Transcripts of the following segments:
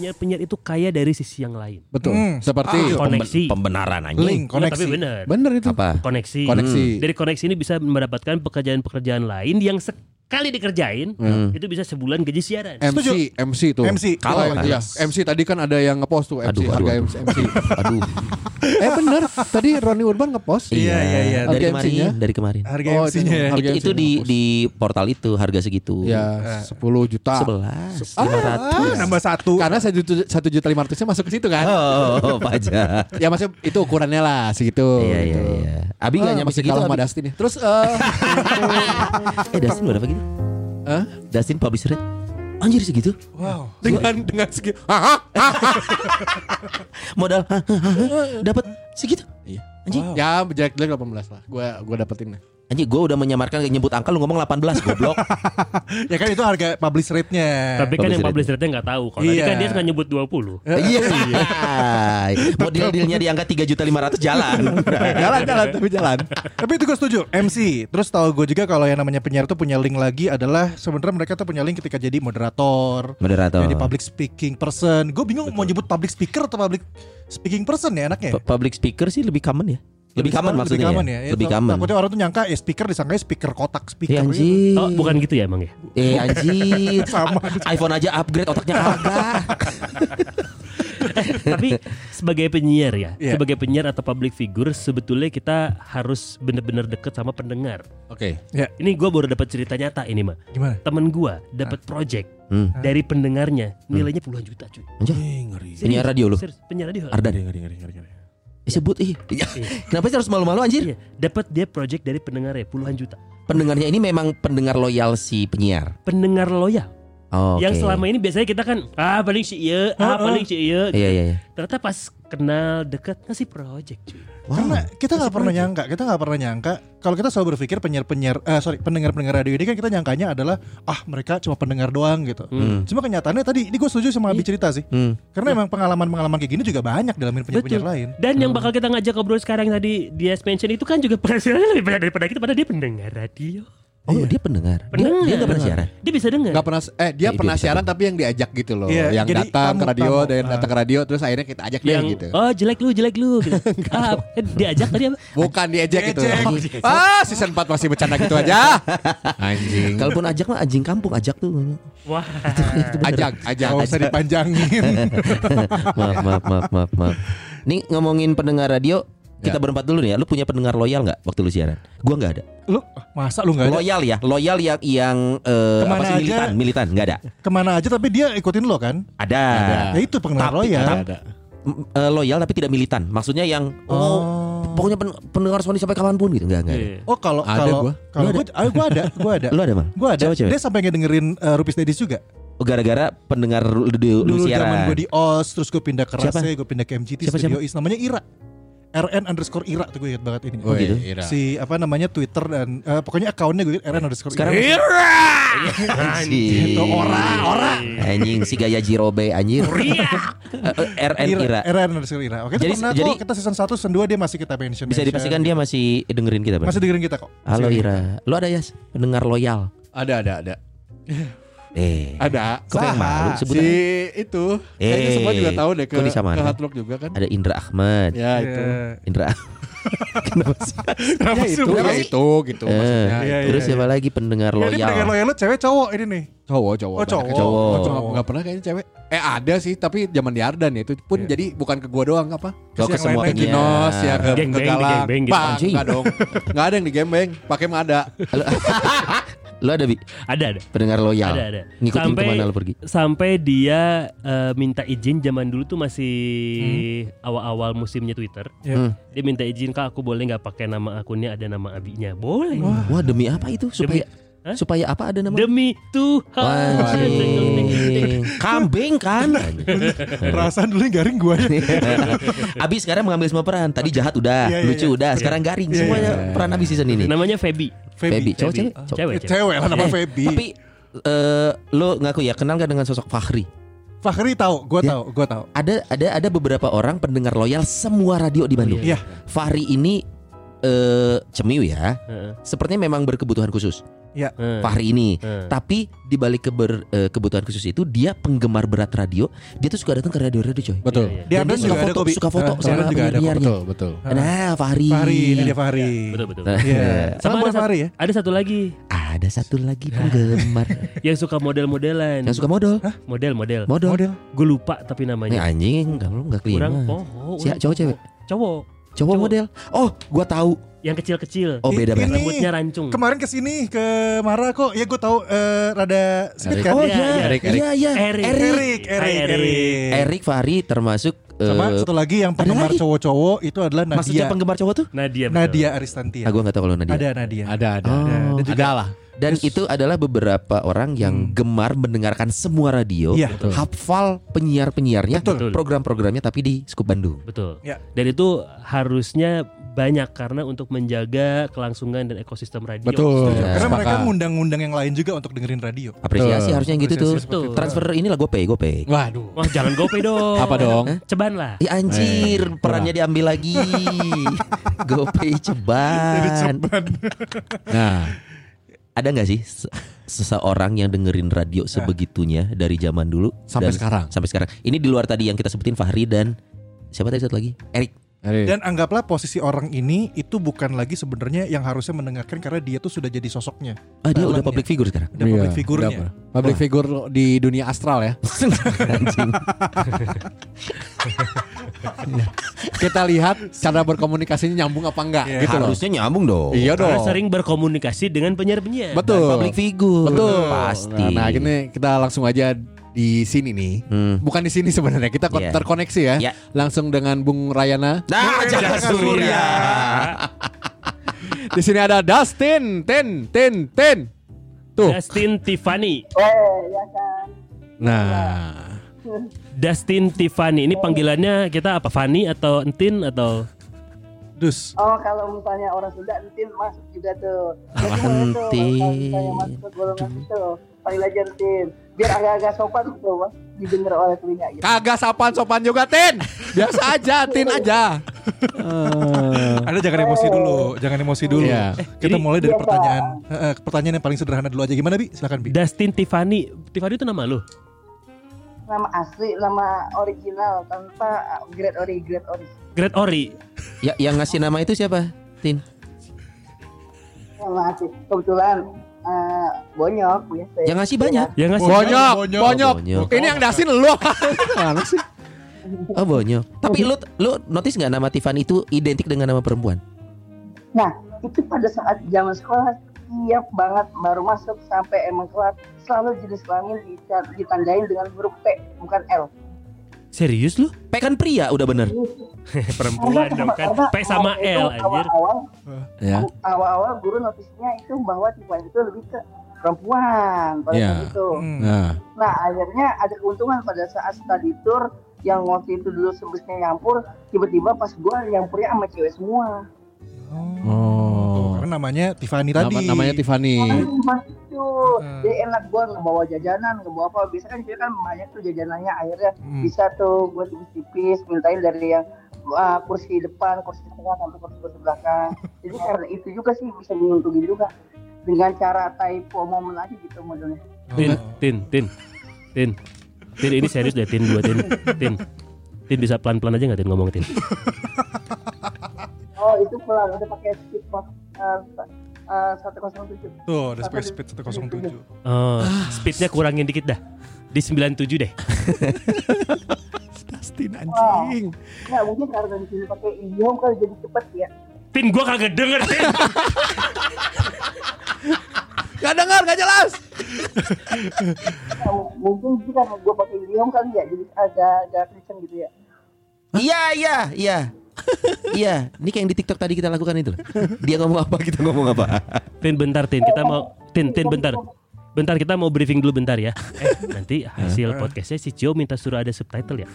Penyiar-penyiar itu kaya dari sisi yang lain. Betul. Hmm, Seperti Koneksi. Pembenaran aja. Link, tapi koneksi. benar. bener itu. Apa? Koneksi. Koneksi. Dari koneksi ini bisa mendapatkan pekerjaan-pekerjaan lain yang sekali dikerjain itu bisa sebulan gaji siaran. MC, MC tuh. MC. Kalau Kalau ya, MC tadi kan ada yang ngepost tuh MC Aduh, harga aduh. MC. MC. Aduh. eh bener, tadi Roni Urban ngepost. Iya, iya, iya. Dari Harga kemarin, dari kemarin. Harga Oh, MC-nya. itu- harga Itu, itu MC-nya di ngepost. di portal itu harga segitu. Ya, 10 juta. 11 Ah, 500. nambah satu. Karena satu juta, satu juta lima ratusnya masuk ke situ kan? Oh, pajak. Ya maksudnya itu ukurannya lah segitu. Iya, iya, gitu. iya. Abi Ah, enggak nyampe masih segitu. kalah sama. Dustin ya. Terus eh Eh, Dustin berapa gitu? Hah? Dustin publish rate. Anjir segitu. Wow. dengan dengan segi Hah? Hah? Modal dapat segitu. Iya. Anjing. Ya, jelek-jelek 18 lah. Gua gua dapetin. Anjing gue udah menyamarkan nyebut angka lu ngomong 18 goblok. Ya kan itu harga publish rate-nya. Tapi kan yang Publish rate-nya nggak tahu. Kalau tadi Iya. kan dia suka nyebut 20. Iya. Mau deal-dealnya di angka 3 juta 500 jalan. jalan jalan tapi jalan. Tapi itu gue setuju. MC. Terus tahu gue juga kalau yang namanya penyiar tuh punya link lagi adalah sebenarnya mereka tuh punya link ketika jadi moderator, Moderator. jadi public speaking person. Gue bingung mau nyebut public speaker atau public speaking person ya anaknya. P- Public speaker sih lebih common ya. Lebih common maksudnya. Lebih common ya. ya. Lebih common. Takutnya orang tuh nyangka ya speaker disangkanya speaker kotak speaker. Eh gitu. Oh, bukan gitu ya emang ya? Eh anjir. Sama. iPhone aja upgrade otaknya kagak. Tapi sebagai penyiar ya, Iya. sebagai penyiar atau public figure sebetulnya kita harus bener-bener deket sama pendengar. Oke. Ini gue baru dapat cerita nyata ini mah. Gimana? Temen gue dapat project Hmm. dari pendengarnya nilainya puluhan juta cuy. Anjir. Eh, ngeri. Penyiar radio lu. Penyiar radio. Ardan. Ngeri ngeri ngeri ngeri. Disebut ih. Kenapa sih harus malu-malu anjir? Iya, dapat dia project dari pendengarnya puluhan juta. Pendengarnya ini memang pendengar loyal si penyiar. Pendengar loyal. Oh, Yang selama ini biasanya kita kan ah paling si iya, ah paling si iya. Iya iya iya. Ternyata pas kenal dekat ngasih project cuy. Karena kita nggak pernah nyangka, kita nggak pernah nyangka kalau kita selalu berpikir penyiar-penyiar, eh, sorry pendengar-pendengar radio ini kan kita nyangkanya adalah ah mereka cuma pendengar doang gitu. Hmm. Cuma kenyataannya tadi, ini gue setuju sama Abi cerita sih. Hmm. Karena emang pengalaman-pengalaman kayak gini juga banyak dalam penyiar-penyiar Betul. lain. Dan yang bakal kita ngajak ngobrol sekarang tadi dia mention itu kan juga penghasilannya lebih banyak daripada kita padahal dia pendengar radio. Oh, dia pendengar. Dia, Pendengar. dia gak pernah siaran. Dia bisa dengar. Gak pernah eh dia Dia pernah bisa. siaran tapi yang diajak gitu loh. Iya, yang jadi datang ke radio tamu. dan datang ke radio terus akhirnya kita ajak dia yang gitu. oh jelek lu jelek lu gitu. ah, eh, diajak tadi apa? Bukan diajak gitu. Ah, season 4 masih bercanda gitu aja. Anjing. Kalaupun ajak mah anjing kampung ajak tuh. Wah. ajak, ajak. Gak usah dipanjangin. maaf, maaf, maaf, maaf, maaf. Nih ngomongin pendengar radio, kita Ya. berempat dulu nih ya. Lu punya pendengar loyal nggak waktu lu siaran? Gua nggak ada. lu masa lu nggak ada? Loyal ya, loyal yang yang eh, Ke mana apa sih aja? militan, militan nggak ada. Ke mana aja tapi dia ikutin lo kan? Ada. Ya itu pendengar Tapi- loyal. Ada. M- eh, loyal tapi tidak militan. Maksudnya yang oh, pokoknya pen- pendengar Sony sampai kapan pun gitu. Enggak, enggak. ada. Oh kalau Ada kalau gua. kalau Lu gue, ah, gue ada, gue ada. Lu ada, Bang? Gue ada. Cowok, cewek? Dia sampai ngedengerin uh, Rupis Dedis juga. Oh, gara-gara pendengar lu, lu, lu Dulu siaran. zaman gue di OS, terus gue pindah ke Siapa? Rase, gue pindah ke MGT Siapa, Studio Is. Namanya Ira. RN underscore Ira tuh gue ingat banget ini. Oh, gitu? Ira. Si apa namanya Twitter dan eh, pokoknya akunnya gue ingat RN underscore Sekarang Ira. Anjing. Itu ora, ora. Anjing si gaya Jirobe anjir. Eh, RN Ira. RN underscore Ira. Oke, Jadi- pernah jadi- kok kita season 1, season 2 dia masih kita mention. Bisa dipastikan dia masih dengerin kita, Bang. masih dengerin kita kok. Halo. Ira. Lu ada ya pendengar loyal? Ada, ada, ada. Eh. Ada. Kok kayak malu sebut Si itu. Eh, Kayaknya semua juga tahu deh ke, kok disamain? ke Hard Rock juga kan. Ada Indra Ahmad. Ya itu. Indra. Kenapa sih? Ya itu, ya itu gitu Eh, maksudnya. Iya, Terus iya, siapa lagi pendengar Ya, ini pendengar loyal? loyal lo cewek cowok ini nih. Cowok, cowok. Oh, cowok. Cowok. Oh, cowok. Nggak pernah kayaknya cewek. Eh ada sih, tapi zaman di Ardan ya itu pun Iya. jadi bukan ke gua doang apa? Kau ke yang semua penyiar. Kinos ya ke, Geng ke beng, Galang. gitu. Bang, Anjing. enggak dong. Enggak ada yang di gembeng, pakai mah ada. Lo ada bi Ada ada. pendengar loyal. Ada ada. Ngikutin Sampai- ke mana lo pergi? Sampai dia eh, minta izin zaman dulu tuh masih awal-awal musimnya Twitter. Ya. Hmm. Dia minta izin kak aku boleh nggak pakai nama akunnya ada nama abinya. Boleh. Wah demi apa itu supaya Hah? supaya apa ada nama? Demi Tuhan. Anjing. Kambing kan? Perasaan dulu yang garing gue ya. Abi sekarang mengambil semua peran. Tadi jahat udah, Iya, iya, lucu iya. udah, sekarang garing. Iya, Semuanya iya, peran Abi season ini. Namanya Feby. Feby, cowok cewek? Feby. Cowok. Cewek, cewek. Cewek lah nama Feby. Tapi eh, lo ngaku ya kenal gak dengan sosok Fahri? Fahri tahu, gue Ya. tahu, gue tahu. Ada ada ada beberapa orang pendengar loyal semua radio di Bandung. Iya. Fahri ini eh cemiu ya. Heeh. Sepertinya memang berkebutuhan khusus. Ya. Heeh. Fahri ini. Heeh. Tapi di balik keber- eh, kebutuhan khusus itu dia penggemar berat radio. Dia tuh suka datang ke radio-radio coy. Betul. Iya, iya. Di Dan dia juga suka ada foto, Bi. suka foto sama Ardan juga ada. Betul, betul. Nah, Fahri. Fahri, ini dia Fahri. Betul betul. Nah, Iya. Sama ada, Fahri ya. ada satu lagi Ada satu lagi penggemar yang suka model-modelan. yang suka modal. model-model. Model. Gue lupa tapi Ini namanya. anjing, enggak lu enggak Kurang kelima. poho. Si cowok cewek? Cowok. Cowok Cowok. model. Oh, gua tahu. Yang kecil-kecil. Oh, beda berarti. Rambutnya rancung. Kemarin ke sini ke Mara kok, ya gue tahu eh, rada speed Erik. kan. Oh Iya, iya, iya. Erik, Erik. iya, iya. Erik. Erik. Erik, Erik, Erik. Erik. Erik Fahri termasuk Sama eh, satu lagi yang penggemar cowok-cowok itu adalah maksudnya Nadia. penggemar cowok tuh? Nadia. betul. Nadia Aristantia. Ah, gua enggak tahu kalau Nadia. Ada Nadia. Ada, ada. Oh. Ada. Dan juga Ada lah. Dan Terus- itu adalah beberapa orang yang gemar mendengarkan semua radio, Iya. Betul. hafal penyiar-penyiarnya, Betul. program-programnya tapi di Skup Bandung. Betul. Ya. Dan itu harusnya banyak karena untuk menjaga kelangsungan dan ekosistem radio. Betul. Ya. Karena mereka Sepakat. ngundang-ngundang yang lain juga untuk dengerin radio. Apresiasi Betul. harusnya yang gitu tuh. Apresiasi itu. Transfer inilah GoPay, GoPay. Waduh. Wah jangan gopay dong. Apa dong? Ceban lah. Ya anjir, Eh, perannya diambil lagi. GoPay ceban. Nah, Ada nggak sih se- seseorang yang dengerin radio sebegitunya dari zaman dulu Sampai dan sekarang. Sampai sekarang. Ini di luar tadi yang kita sebutin Fahri dan siapa tadi satu lagi? Erik. Dan anggaplah posisi orang ini itu bukan lagi sebenarnya yang harusnya mendengarkan karena dia tuh sudah jadi sosoknya. Ah dia udah public figure sekarang. Udah public Iya, figurnya. udah apa? Public figure di dunia astral ya. Anjing. Kita lihat cara berkomunikasinya nyambung apa enggak Iya. gitu loh. Harusnya nyambung dong. Iya dong. Karena sering berkomunikasi dengan penyiar-penyiar. Betul. Public figure. Betul. Pasti. Nah, nah, ini kita langsung aja di sini nih. Hmm. Bukan di sini sebenarnya. Kita Iya. terkoneksi ya. Iya. Langsung dengan Bung Rayana. Nah, jangan surya. Di sini ada Dustin, Tin, Tin, Tin. Tuh. Dustin Tiffany. Nah, Dustin Tiffany. Ini panggilannya kita apa? Fanny atau Entin atau Dus. Oh kalau misalnya orang Sunda entin masuk juga tuh. Ah, entin. Kalau misalnya masuk ke golongan itu panggil aja entin. Biar agak-agak sopan tuh mas didengar oleh telinga gitu. kagak sopan-sopan juga, Tin. Biasa aja, Tin aja. Eh, Ada jangan emosi dulu, jangan emosi dulu. Iya. Kita Jadi- mulai dari Biasa. pertanyaan eh, eh, pertanyaan yang paling sederhana dulu aja. Gimana Bi? Silakan Bi. Dustin Tiffany? Tiffany itu nama lu? Nama asli, nama original tanpa grade ori, grade ori. Great Ori. Ya, yang ngasih nama itu siapa? Tin. Nama asli. Kebetulan eh, bonyok biasa. Yang ngasih banyak. Yang ngasih Bonyok, Bonyok. bonyok. Bonyok. Ini yang dasin lu. Mana sih? Oh bonyok. Tapi lu lu notice nggak nama Tiffany itu identik dengan nama perempuan? Nah itu pada saat zaman sekolah siap banget baru masuk sampai emang kelas selalu jenis kelamin dita- ditandain dengan huruf P bukan L. Serius lu? P kan pria udah bener. Perempuan dong kan. P sama L anjir. Awal-awal, Ya. awal-awal guru notisnya itu bahwa Tiffany itu lebih ke perempuan pada Iya. saat itu. Nah, Nah akhirnya ada keuntungan pada saat study tour yang waktu itu dulu sebutnya nyampur, tiba-tiba pas gua nyampurnya sama cewek semua. Oh. Karena namanya Tiffany Nama, tadi. namanya Tiffany. Mas itu, Hmm. jadi enak gua ngebawa jajanan, ngebawa apa? Biasa kan cewek kan banyak tuh jajanannya, akhirnya Hmm. bisa tuh gua tipis-tipis, mintain dari yang uh, kursi depan, kursi tengah sampai kursi kursi belakang. Jadi karena itu juga sih bisa menguntungin juga dengan cara typo momen aja gitu modelnya. Tin, tin, tin, tin. Tin ini serius deh, tin dua tin, tin. Tin bisa pelan-pelan aja nggak tin ngomong tin? Oh itu pelan, udah pakai speed mode uh, uh, 107. Tuh, ada space speed 107. Oh, speednya kurangin dikit dah. Di 97 deh. Dustin anjing. Nggak mungkin karena di sini pakai idiom kali jadi cepet ya. Tin gua kagak denger tin. Gak dengar, gak jelas. Nah, mungkin sih karena gue pakai idiom kali ya jadi agak agak kenceng gitu ya Iya, iya, iya. Iya, ini kayak yang di TikTok tadi kita lakukan itu. loh. Dia ngomong apa, kita ngomong apa. Tin bentar Tin, kita mau Tin Tin bentar. Bentar kita mau briefing dulu bentar ya. Eh nanti hasil podcastnya si Cio minta suruh ada subtitle ya.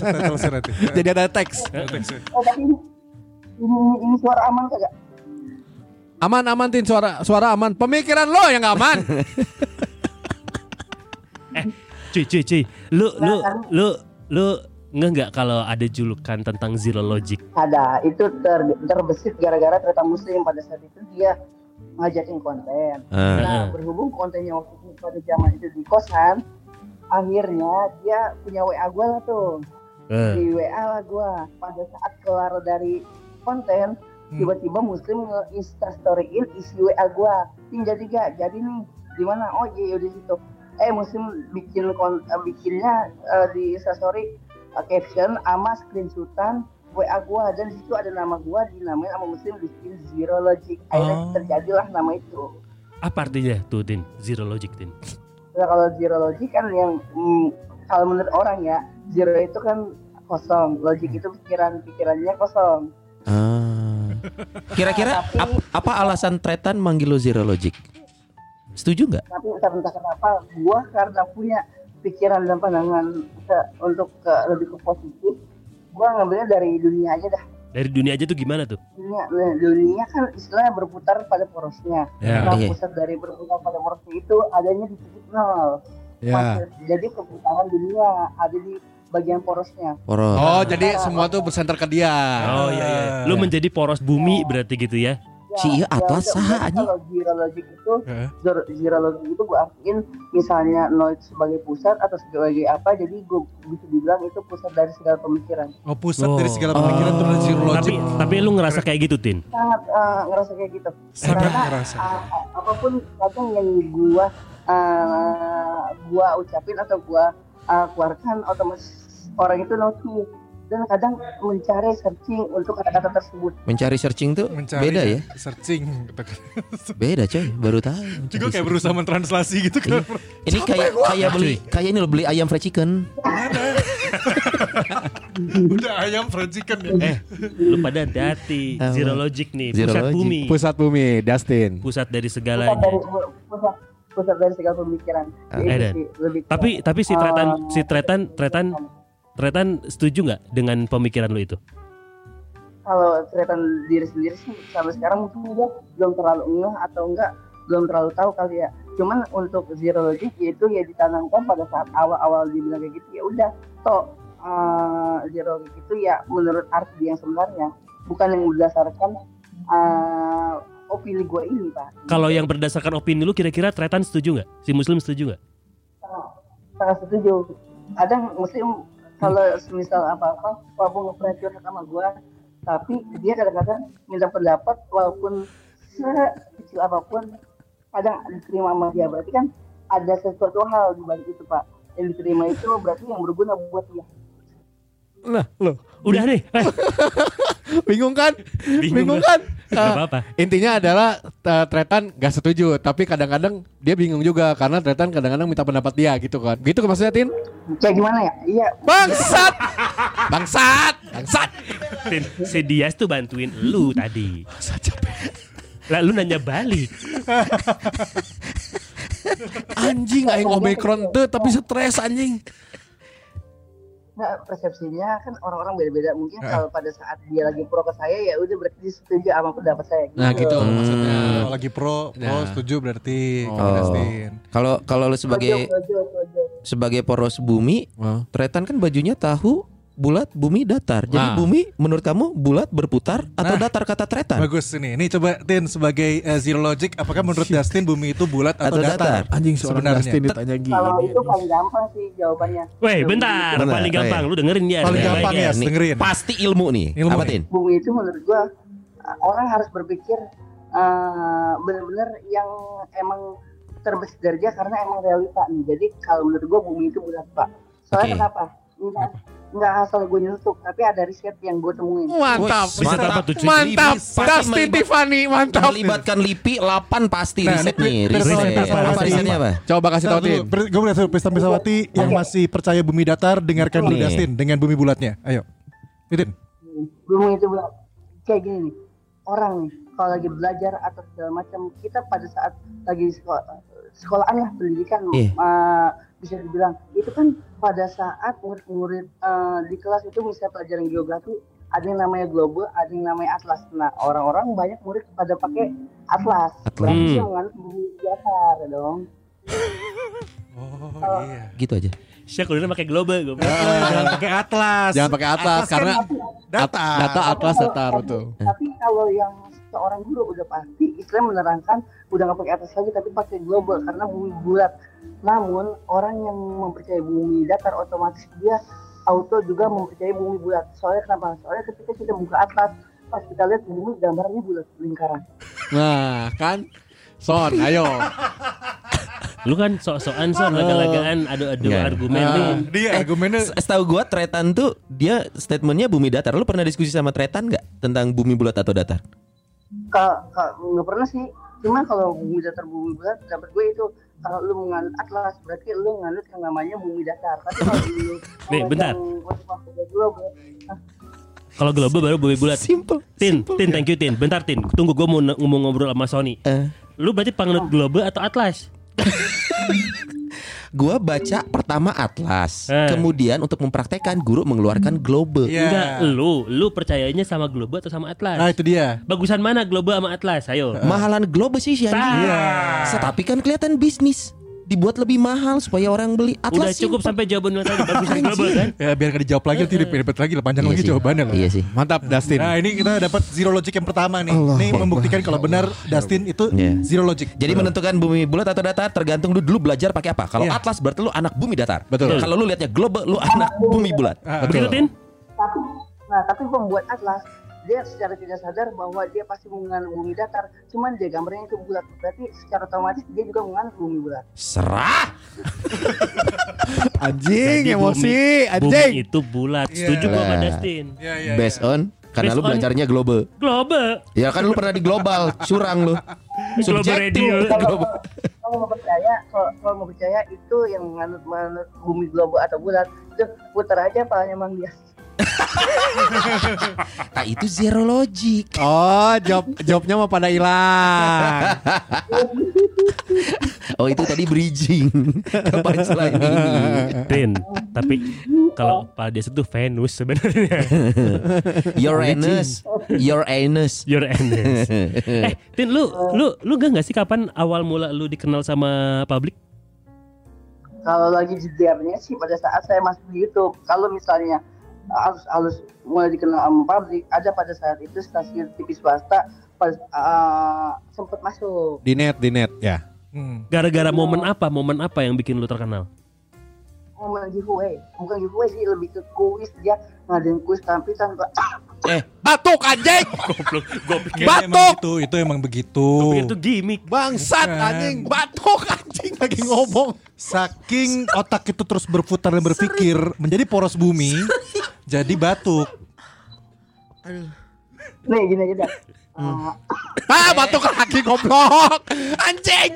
Subtitle. Jadi ada teks. oh tapi ini suara aman kagak Aman, aman, Tin. Suara suara aman. Pemikiran lo yang gak aman. Cuy cuy cuy, lu lu lu lu nggak nggak kalau ada julukan tentang zero logic? ada. Itu ter, terbesit gara-gara ternyata muslim pada saat itu dia ngajakin konten. Ah. nah berhubung kontennya waktu itu pada zaman itu di kosan akhirnya dia punya WA gue lah tuh. Eh, di WA lah gue pada saat keluar dari konten tiba-tiba muslim nge-insta storyin isi WA gue Ting jadi gak jadi nih. Di mana? Oh iya iya, di situ. Eh muslim bikin kon eh, bikinnya eh, di Insta story eh, caption sama screenshotan WA gue dan di situ ada nama gue dinamain sama muslim bikin zero logic akhirnya Oh. terjadilah nama itu apa artinya tuh Tin? Zero logic Tin. Nah, kalau zero logic kan yang mm, kalau menurut orang ya zero itu kan kosong logic itu pikiran pikirannya kosong Ah. Kira-kira ap- apa alasan Tretan manggil lo Zero Logic? Setuju nggak? tapi entah entah kenapa gua karena punya pikiran dan pandangan ke- untuk ke, lebih ke positif gua ngambilnya dari dunia aja dah Dari dunia aja tuh gimana tuh? dunia nah, dunia kan istilahnya berputar pada porosnya Ya. nah Iya. pusat dari berputar pada porosnya itu adanya di titik nol Ya. Jadi perputaran dunia ada di bagian porosnya Poros. Oh, jadi semua tuh bersenter ke dia. Oh iya iya. Lu menjadi poros bumi berarti gitu ya? Si iya atlas ya, saha, berarti anjing. kalau zero logic itu logic itu gue artiin misalnya nol itu sebagai pusat atau sebagai apa jadi gue bisa dibilang itu pusat dari segala pemikiran Oh pusat Oh. dari segala pemikiran tuh dari zero logic. Tapi tapi lu ngerasa kayak gitu Tin? sangat eh, ngerasa kayak gitu Sangat karena ngerasa. eh, apa pun kadang yang gua eh, gua ucapin atau gua eh, keluarkan otomatis orang itu notice dan kadang mencari searching untuk kata-kata tersebut Mencari searching tuh Mencari beda ya? Searching. Beda coy, baru tahu. Juga kayak berusaha mentranslasi gitu kan. Ini kayak kayak beli kayak ini lo beli ayam fried chicken. Udah ayam fried chicken ya. Eh, lu pada hati-hati. Apa? Zero logic nih, Zero pusat logic. bumi. Pusat bumi, Dustin. Pusat dari pusat segalanya. dari pusat pusat dari segala pemikiran Eden. sih, lebih Tapi tapi si Tretan Eh, si Tretan Tretan Tretan setuju nggak dengan pemikiran lu itu? kalau cerita diri sendiri sih sampai sekarang mungkin dia belum terlalu ngeh atau enggak belum terlalu tahu kali ya cuman untuk zero logic itu ya ditanamkan pada saat awal-awal dibilang kayak gitu ya udah toh eh, zero logic itu ya menurut arti yang sebenarnya bukan yang berdasarkan eh, opini gue ini pak Kalau yang berdasarkan opini lu kira-kira Tretan setuju nggak? Si Muslim setuju nggak? sangat setuju kadang muslim kalau semisal apa-apa walaupun nge sama gue tapi dia kadang-kadang minta pendapat walaupun sekecil apa pun kadang diterima sama dia. Berarti kan ada sesuatu hal di balik itu pak. Yang diterima itu berarti yang berguna buat dia Nah, lo Udah nih. Eh, bingung kan? Bingung Bingung, kan? Nah, apa-apa. Intinya adalah uh, Tretan gak setuju, tapi kadang-kadang dia bingung juga karena Tretan kadang-kadang minta pendapat dia gitu kan. Gitu maksudnya Tin? kayak gimana ya iya Bangsat! Bangsat! Bangsat! Tin, si Dias tuh bantuin lu tadi. Lah lu nanya balik. Anjing aing omikron tuh tapi stres anjing. Nah persepsinya kan orang-orang beda-beda mungkin kalau pada saat dia lagi pro ke saya ya udah berarti dia setuju sama pendapat saya Nah, gitu. Oh, Hmm. maksudnya kalau lagi pro, pro Nah. setuju berarti Oh. Kalau kalau lu sebagai sebagai poros bumi, Oh. Tretan kan bajunya tahu bulat, bumi datar. Jadi Nah. bumi menurut kamu bulat berputar atau Nah. datar kata Tretan? Bagus ini. Ini coba Tin sebagai eh, zero logic apakah menurut Dustin bumi itu bulat atau, Atau datar? datar? Anjing seorang Sebenarnya. Dustin ditanya gini. kalau itu paling gampang sih jawabannya Weh, bentar. Bentar, Paling gampang lu dengerin dia. Paling gampang ya, Nih, dengerin. Pasti ilmu nih. Ilmu Apa. Tin? bumi itu menurut gua uh, orang harus berpikir uh, benar-benar yang emang terbesit dari dia karena emang realita nih. Jadi kalau menurut gua bumi itu bulat pak. Soalnya Oke. kenapa? Misal, nggak asal gue nyeletuk, tapi ada riset yang gue temuin. Mantap. Wih, mantap. apa tuh, cuy? Mantap. Pasti Tiffany, mantap. Melibatkan LIPI 8 pasti Nah, riset ini nih, riset. Apa risetnya apa? Coba kasih tahu Tin. Gue berhasil Pristan Pisawati yang masih percaya bumi datar dengarkan dulu. Dustin dengan bumi bulatnya. Ayo. Titin. belum itu bilang kayak gini nih orang nih kalau lagi belajar atau segala macam kita pada saat lagi sekolah sekolahan lah pendidikan Iya. bisa dibilang itu kan pada saat murid-murid eh, di kelas itu misalnya pelajaran geografi ada yang namanya global, ada yang namanya atlas. Nah orang-orang banyak murid pada pakai atlas. Atlas. Berarti Hmm. bumi datar dong. Oh iya. Gitu aja. Saya kuliah pakai global gue. Jangan pakai atlas. Jangan pakai atlas, kan karena data. data atlas Tapi datar kalau- betul. Tapi kalau yang seorang guru udah pasti Islam menerangkan udah nggak pakai atas lagi tapi pakai global karena bumi bulat. Namun orang yang mempercayai bumi datar otomatis dia auto juga mempercayai bumi bulat. Soalnya kenapa? Soalnya ketika kita buka atlas pas kita lihat bumi gambarnya bulat lingkaran. Nah, kan Son, ayo. Lu kan sok-sokan son laga-lagaan adu-adu Iya. argumen Ah. nih. Dia argumennya S- Setahu gua Tretan tuh dia statementnya bumi datar. Lu pernah diskusi sama Tretan nggak tentang bumi bulat atau datar? Ka- ka- nggak pernah sih. Cuma kalau bumi datar bumi bulat dapat gue itu kalau lu menganut atlas berarti lu menganut yang namanya bumi datar. Tapi kalau lu Nih, bentar. Kalau global baru bumi bulat. Simple. Tin, Tin, thank you Tin. Bentar Tin, tunggu gue mau ngomong ngobrol sama Sony. Eh, Lu berarti penganut global atau atlas? gua baca pertama atlas, Eh. kemudian untuk mempraktekkan guru mengeluarkan global. Iya. Enggak, lu, lu percayanya sama global atau sama atlas? Nah itu dia. Bagusan mana global sama atlas? Ayo. Mahalan global sih Shan. Iya. Tapi kan kelihatan bisnis. Dibuat lebih mahal supaya orang beli Udah atlas. cukup simple. sampai jawaban lu tadi bagusan global kan? Ya biar gak dijawab lagi nanti ribet lagi lah panjang Iya lagi sih. jawabannya lah. Iya sih. Mantap Dustin. Nah ini kita dapat zero logic yang pertama nih. Allah Ini membuktikan kalau benar Dustin itu Iya. zero logic. Jadi menentukan bumi bulat atau datar tergantung lu dulu belajar pakai apa. Kalau Iya. atlas berarti lu anak bumi datar. Betul. Kalau lu lihatnya global lu anak bumi bulat. Ah, Tin? tapi nah tapi pembuat atlas dia secara tidak sadar bahwa dia pasti menganut bumi datar cuman dia gambarnya itu bulat berarti secara otomatis dia juga menganut bumi bulat Serah. Anjing, Jadi emosi, Bumi anjing. itu bulat. Setuju gua sama Lah. Dustin. Iya, iya, Based on karena Based lu belajarnya global. Global. Ya kan lu pernah di global, curang lu. Global radio. Global. kalau mau percaya kalau, kalau mau percaya itu yang menganut bumi global atau bulat itu putar aja palanya Mang Dias Nah itu zero logic. Oh, job jobnya mau pada hilang. Oh itu tadi bridging ke punchline ini. Tin, tapi kalau Pak Des itu Venus sebenarnya. Uranus, Uranus. Your Enes. eh, Tin, lu lu lu gak nggak sih kapan awal mula lu dikenal sama publik? kalau lagi jediarnya sih pada saat saya masuk di YouTube kalau misalnya harus harus mulai dikenal sama publik ada pada saat itu stasiun TV swasta pas uh, sempat masuk Di net, di net, ya. Hmm. Gara-gara momen apa? Momen apa yang bikin lu terkenal? momen giveaway bukan giveaway sih lebih ke kuis dia ngadain kuis tapi tanpa Eh Batuk anjing. Goblok, gue pikir Batuk. gitu, itu emang begitu. itu gimmick. Bangsat Bukan. anjing, batuk anjing lagi ngomong. Saking otak itu terus berputar dan berpikir menjadi poros bumi, jadi batuk. nih gini aja dah Uh, Ah, batuk lagi goblok. Anjing.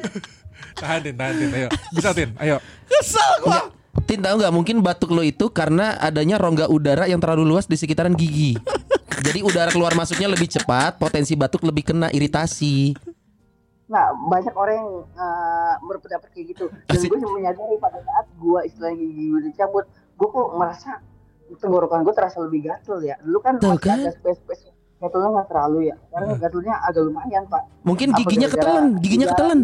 Tahan Tin, tahan Tin, ayo. Bisa Tin, ayo. Kesel gua. Tin tahu nggak mungkin batuk lo itu karena adanya rongga udara yang terlalu luas di sekitaran gigi. Jadi udara keluar masuknya lebih cepat, potensi batuk lebih kena iritasi. nah banyak orang yang uh, berpendapat kayak gitu dan gue menyadari pada saat gue istilahnya gigi gue dicabut gue kok merasa tenggorokan gue terasa lebih gatel ya dulu kan Tuh masih kan? ada space space gatelnya nggak terlalu ya sekarang gatelnya agak lumayan pak Mungkin Apa giginya ketelan, giginya ketelan.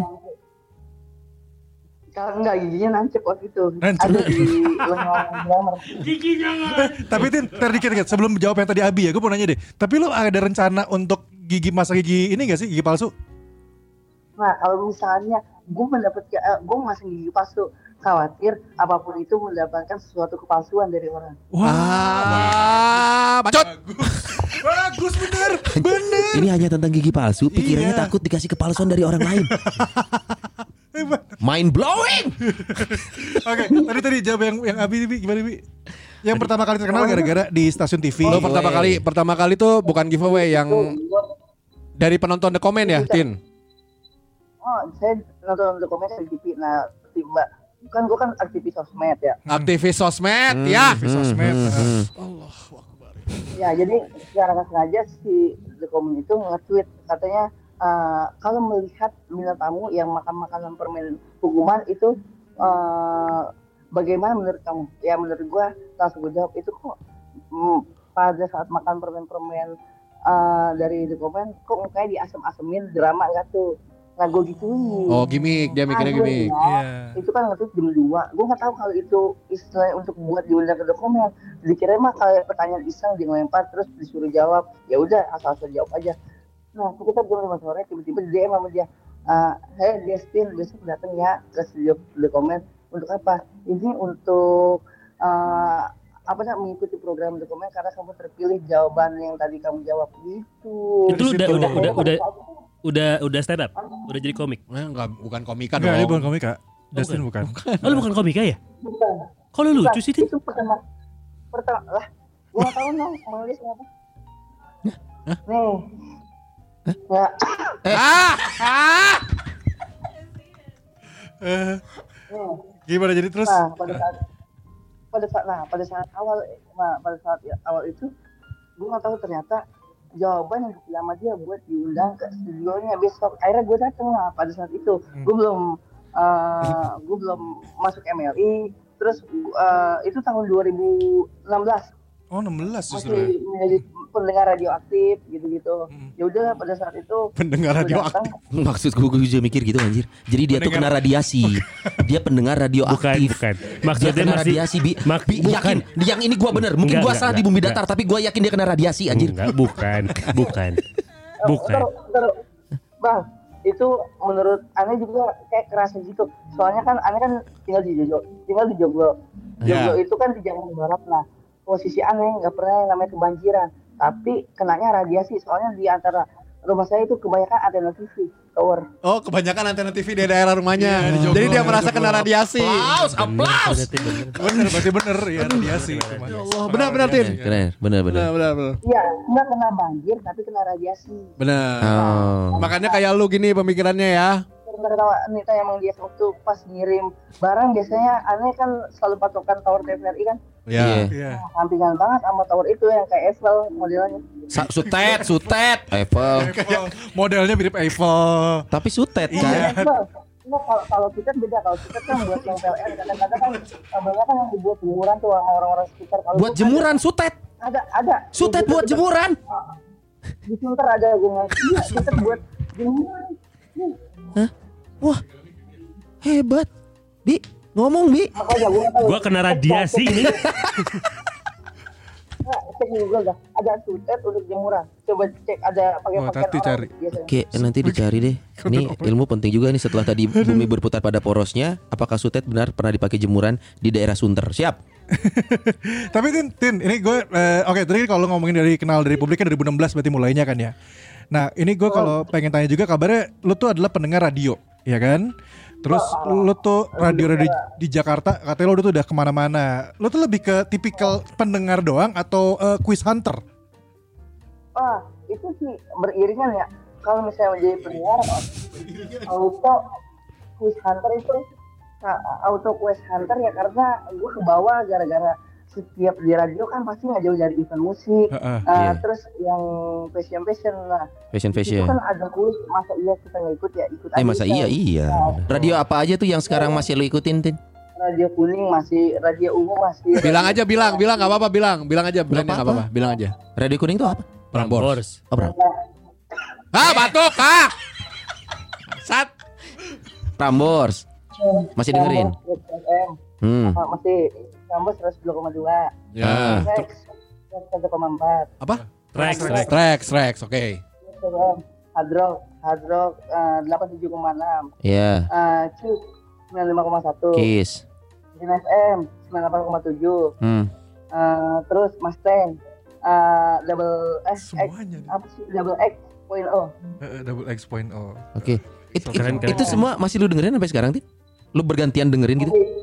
kalau enggak giginya nancep waktu itu Nancep. ada di lengan glamour Tapi Tin, ntar dikit, dikit sebelum jawab yang tadi Abi ya, gue mau nanya deh. Tapi lu ada rencana untuk gigi masa gigi ini gak sih, gigi palsu? nah kalau misalnya gue mendapatkan eh, gue masang gigi palsu khawatir apa pun itu mendapatkan sesuatu kepalsuan dari orang Ah, bacot. Bagus bener, bener. Ini hanya tentang gigi palsu, pikirannya Iya. takut dikasih kepalsuan dari orang lain. Mind blowing. Oke, tadi tadi jawab yang yang Abi, Bi. gimana Bi? Yang pertama kali terkenal gara-gara di stasiun TV. Lo pertama kali pertama kali tuh bukan giveaway yang dari penonton The Comment ya, Tin? Oh, saya nonton dokumen di TV. Nah, tiba kan gue kan aktivis sosmed ya. Aktivis sosmed ya. TV sosmed. Hmm, hmm, Ya, jadi secara nggak sengaja si dokumen itu nge-tweet katanya eh, kalau melihat bintang tamu yang makan makanan permen hukuman itu eh, bagaimana menurut kamu? Ya menurut gua langsung gue jawab itu kok mm, pada saat makan permen-permen eh, dari dokumen kok mukanya diasem-asemin drama nggak tuh? Nah gue gituin. Oh, gimmick, dia mikirnya Ah, gua gimmick. bilang, Iya. itu kan ngetik jam 2 gue nggak tahu kalau itu istilah untuk buat diundang ke dokumen. Dikira mah kayak pertanyaan iseng dia ngelempar terus disuruh jawab. Ya udah asal-asal jawab aja. Nah sekitar jam 5 sore tiba-tiba di DM sama dia "Ah, hey Destin besok datang ya. Ke studio dokumen untuk apa? Ini untuk eh, apa namanya mengikuti program dokumen karena kamu terpilih jawaban yang tadi kamu jawab. Gitu. Itu udah udah udah udah udah udah stand up, udah jadi komik. Eh, enggak bukan komika Enggak, dia bukan dong. komika. Dustin bukan. Oh lu bukan komika ya? bukan Kok lu lucu sih, itu pertama pertama lah gue nggak tahu dong menulis apa nih ya Ah, ah. Eh, gimana jadi terus? nah pada saat pada saat nah pada saat awal nah pada saat ya, awal itu gue nggak tahu ternyata jawaban yang dipilih sama dia buat diundang ke studionya besok. Akhirnya gue dateng lah pada saat itu. Gue belum eh gue belum masuk MLI terus eh, itu tahun 2016 Oh 16 justru. masih menjadi pendengar radioaktif gitu-gitu. Hmm. Ya udahlah pada saat itu Pendengar radioaktif. datang, Maksud gue, gue juga mikir gitu anjir. Jadi dia tuh kena radiasi. Dia pendengar Bukan, radioaktif. bukan. Dia Maksudnya kena masih radiasi bi, Mak- Bi, bukan. yakin yang ini gua bener mungkin Enggak, gua enggak, salah di enggak, bumi enggak. datar tapi gua yakin dia kena radiasi anjir Enggak, bukan, bukan. Bukan. "Ntar- ntar- Bang, itu menurut aneh juga kayak kerasa gitu. Soalnya kan aneh kan tinggal di Jogja, tinggal di Joglo. Ya. Joglo itu kan di Jakarta Barat nah. Posisi aneh nggak pernah yang namanya kebanjiran, tapi kenanya radiasi. Soalnya di antara rumah saya itu kebanyakan antena TV tower. Oh, kebanyakan antena TV di daerah rumahnya. Iya, di Joglo, Jadi dia di merasa kena radiasi. Bener, ternyata bener. Bener berarti bener ya radiasi. Allah, benar benar Tin. keren bener bener Benar benar benar. Iya, nggak kena banjir tapi kena radiasi. Benar. oh. Makanya kayak lu gini pemikirannya ya. Ntar tawa nih tanya emang dia waktu pas ngirim barang biasanya aneh kan selalu patokan tower TVRI kan. Iya. Iya. sampingan banget sama tower itu yang kayak Eiffel modelnya. Sa- sutet sutet Eiffel Kayak modelnya mirip Eiffel. tapi sutet Iya. kan Eiffel. Enggak kalau kalau kita beda kalau kita kan buat yang PLN kadang-kadang kan banyak kan yang dibuat jemuran tuh orang-orang sekitar. Kalau buat jemuran sutet ada ada ada. sutet buat jemuran Di Sunter ada gue iya sutet buat jemuran. wah hebat bi ngomong bi gue kena radiasi ini. Cek Google dah. Ada sutet untuk jemuran. Coba cek ada pakai Oh, pakaian cari. Oke, nanti dicari deh. Ini ilmu penting juga nih setelah tadi bumi berputar pada porosnya. Apakah sutet benar pernah dipakai jemuran di daerah Sunter? Siap. Tapi Tin, Tin, ini gue eh, oke tadi kalau ngomongin dari kenal dari publik kan 2016 berarti mulainya kan ya. Nah, ini gue kalau pengen tanya juga kabarnya lu tuh adalah pendengar radio, ya kan? Terus lu tuh radio-radio di, di Jakarta katanya lu tuh udah ke mana-mana. Lu tuh lebih ke tipikal pendengar doang atau eh, quiz hunter? Ah, itu sih beriringan ya. Kalau misalnya menjadi pendengar, auto quiz hunter itu auto quiz hunter ya karena gue ke bawah gara-gara setiap di radio kan pasti nggak jauh dari event musik. Heeh, Ah, iya. Terus yang fashion fashion lah, Fashion itu fashion. kan ada kuis masa iya kita nggak ikut ya ikut Eh aja masa iya iya. Radio apa aja tuh yang sekarang masih lu ikutin Tin? Radio kuning masih, radio ungu masih. Bilang aja bilang, bilang nggak apa-apa bilang, bilang aja brandnya nggak apa-apa. bilang aja. Radio kuning tuh apa? Prambors. Oh, Ah, batuk, ah. Sat. Prambors. Masih dengerin? Hmm. masih Kampus 102,2. Ya. Rex 1,4. Apa? Rex, Rex. Rex, Rex, oke. FM, Hard Rock, Hard Rock eh, 87,6. Ya. Eh, Cuk 95,1. Kiss. Jin FM 98,7. Hmm. Eh, terus Mustang eh, double X Semuanya. nih. apa sih double X point oh Eh, double X point oh. Oke. It- it- Keren, keren. itu semua masih lu dengerin sampai sekarang Tin? Lu bergantian dengerin gitu? masih,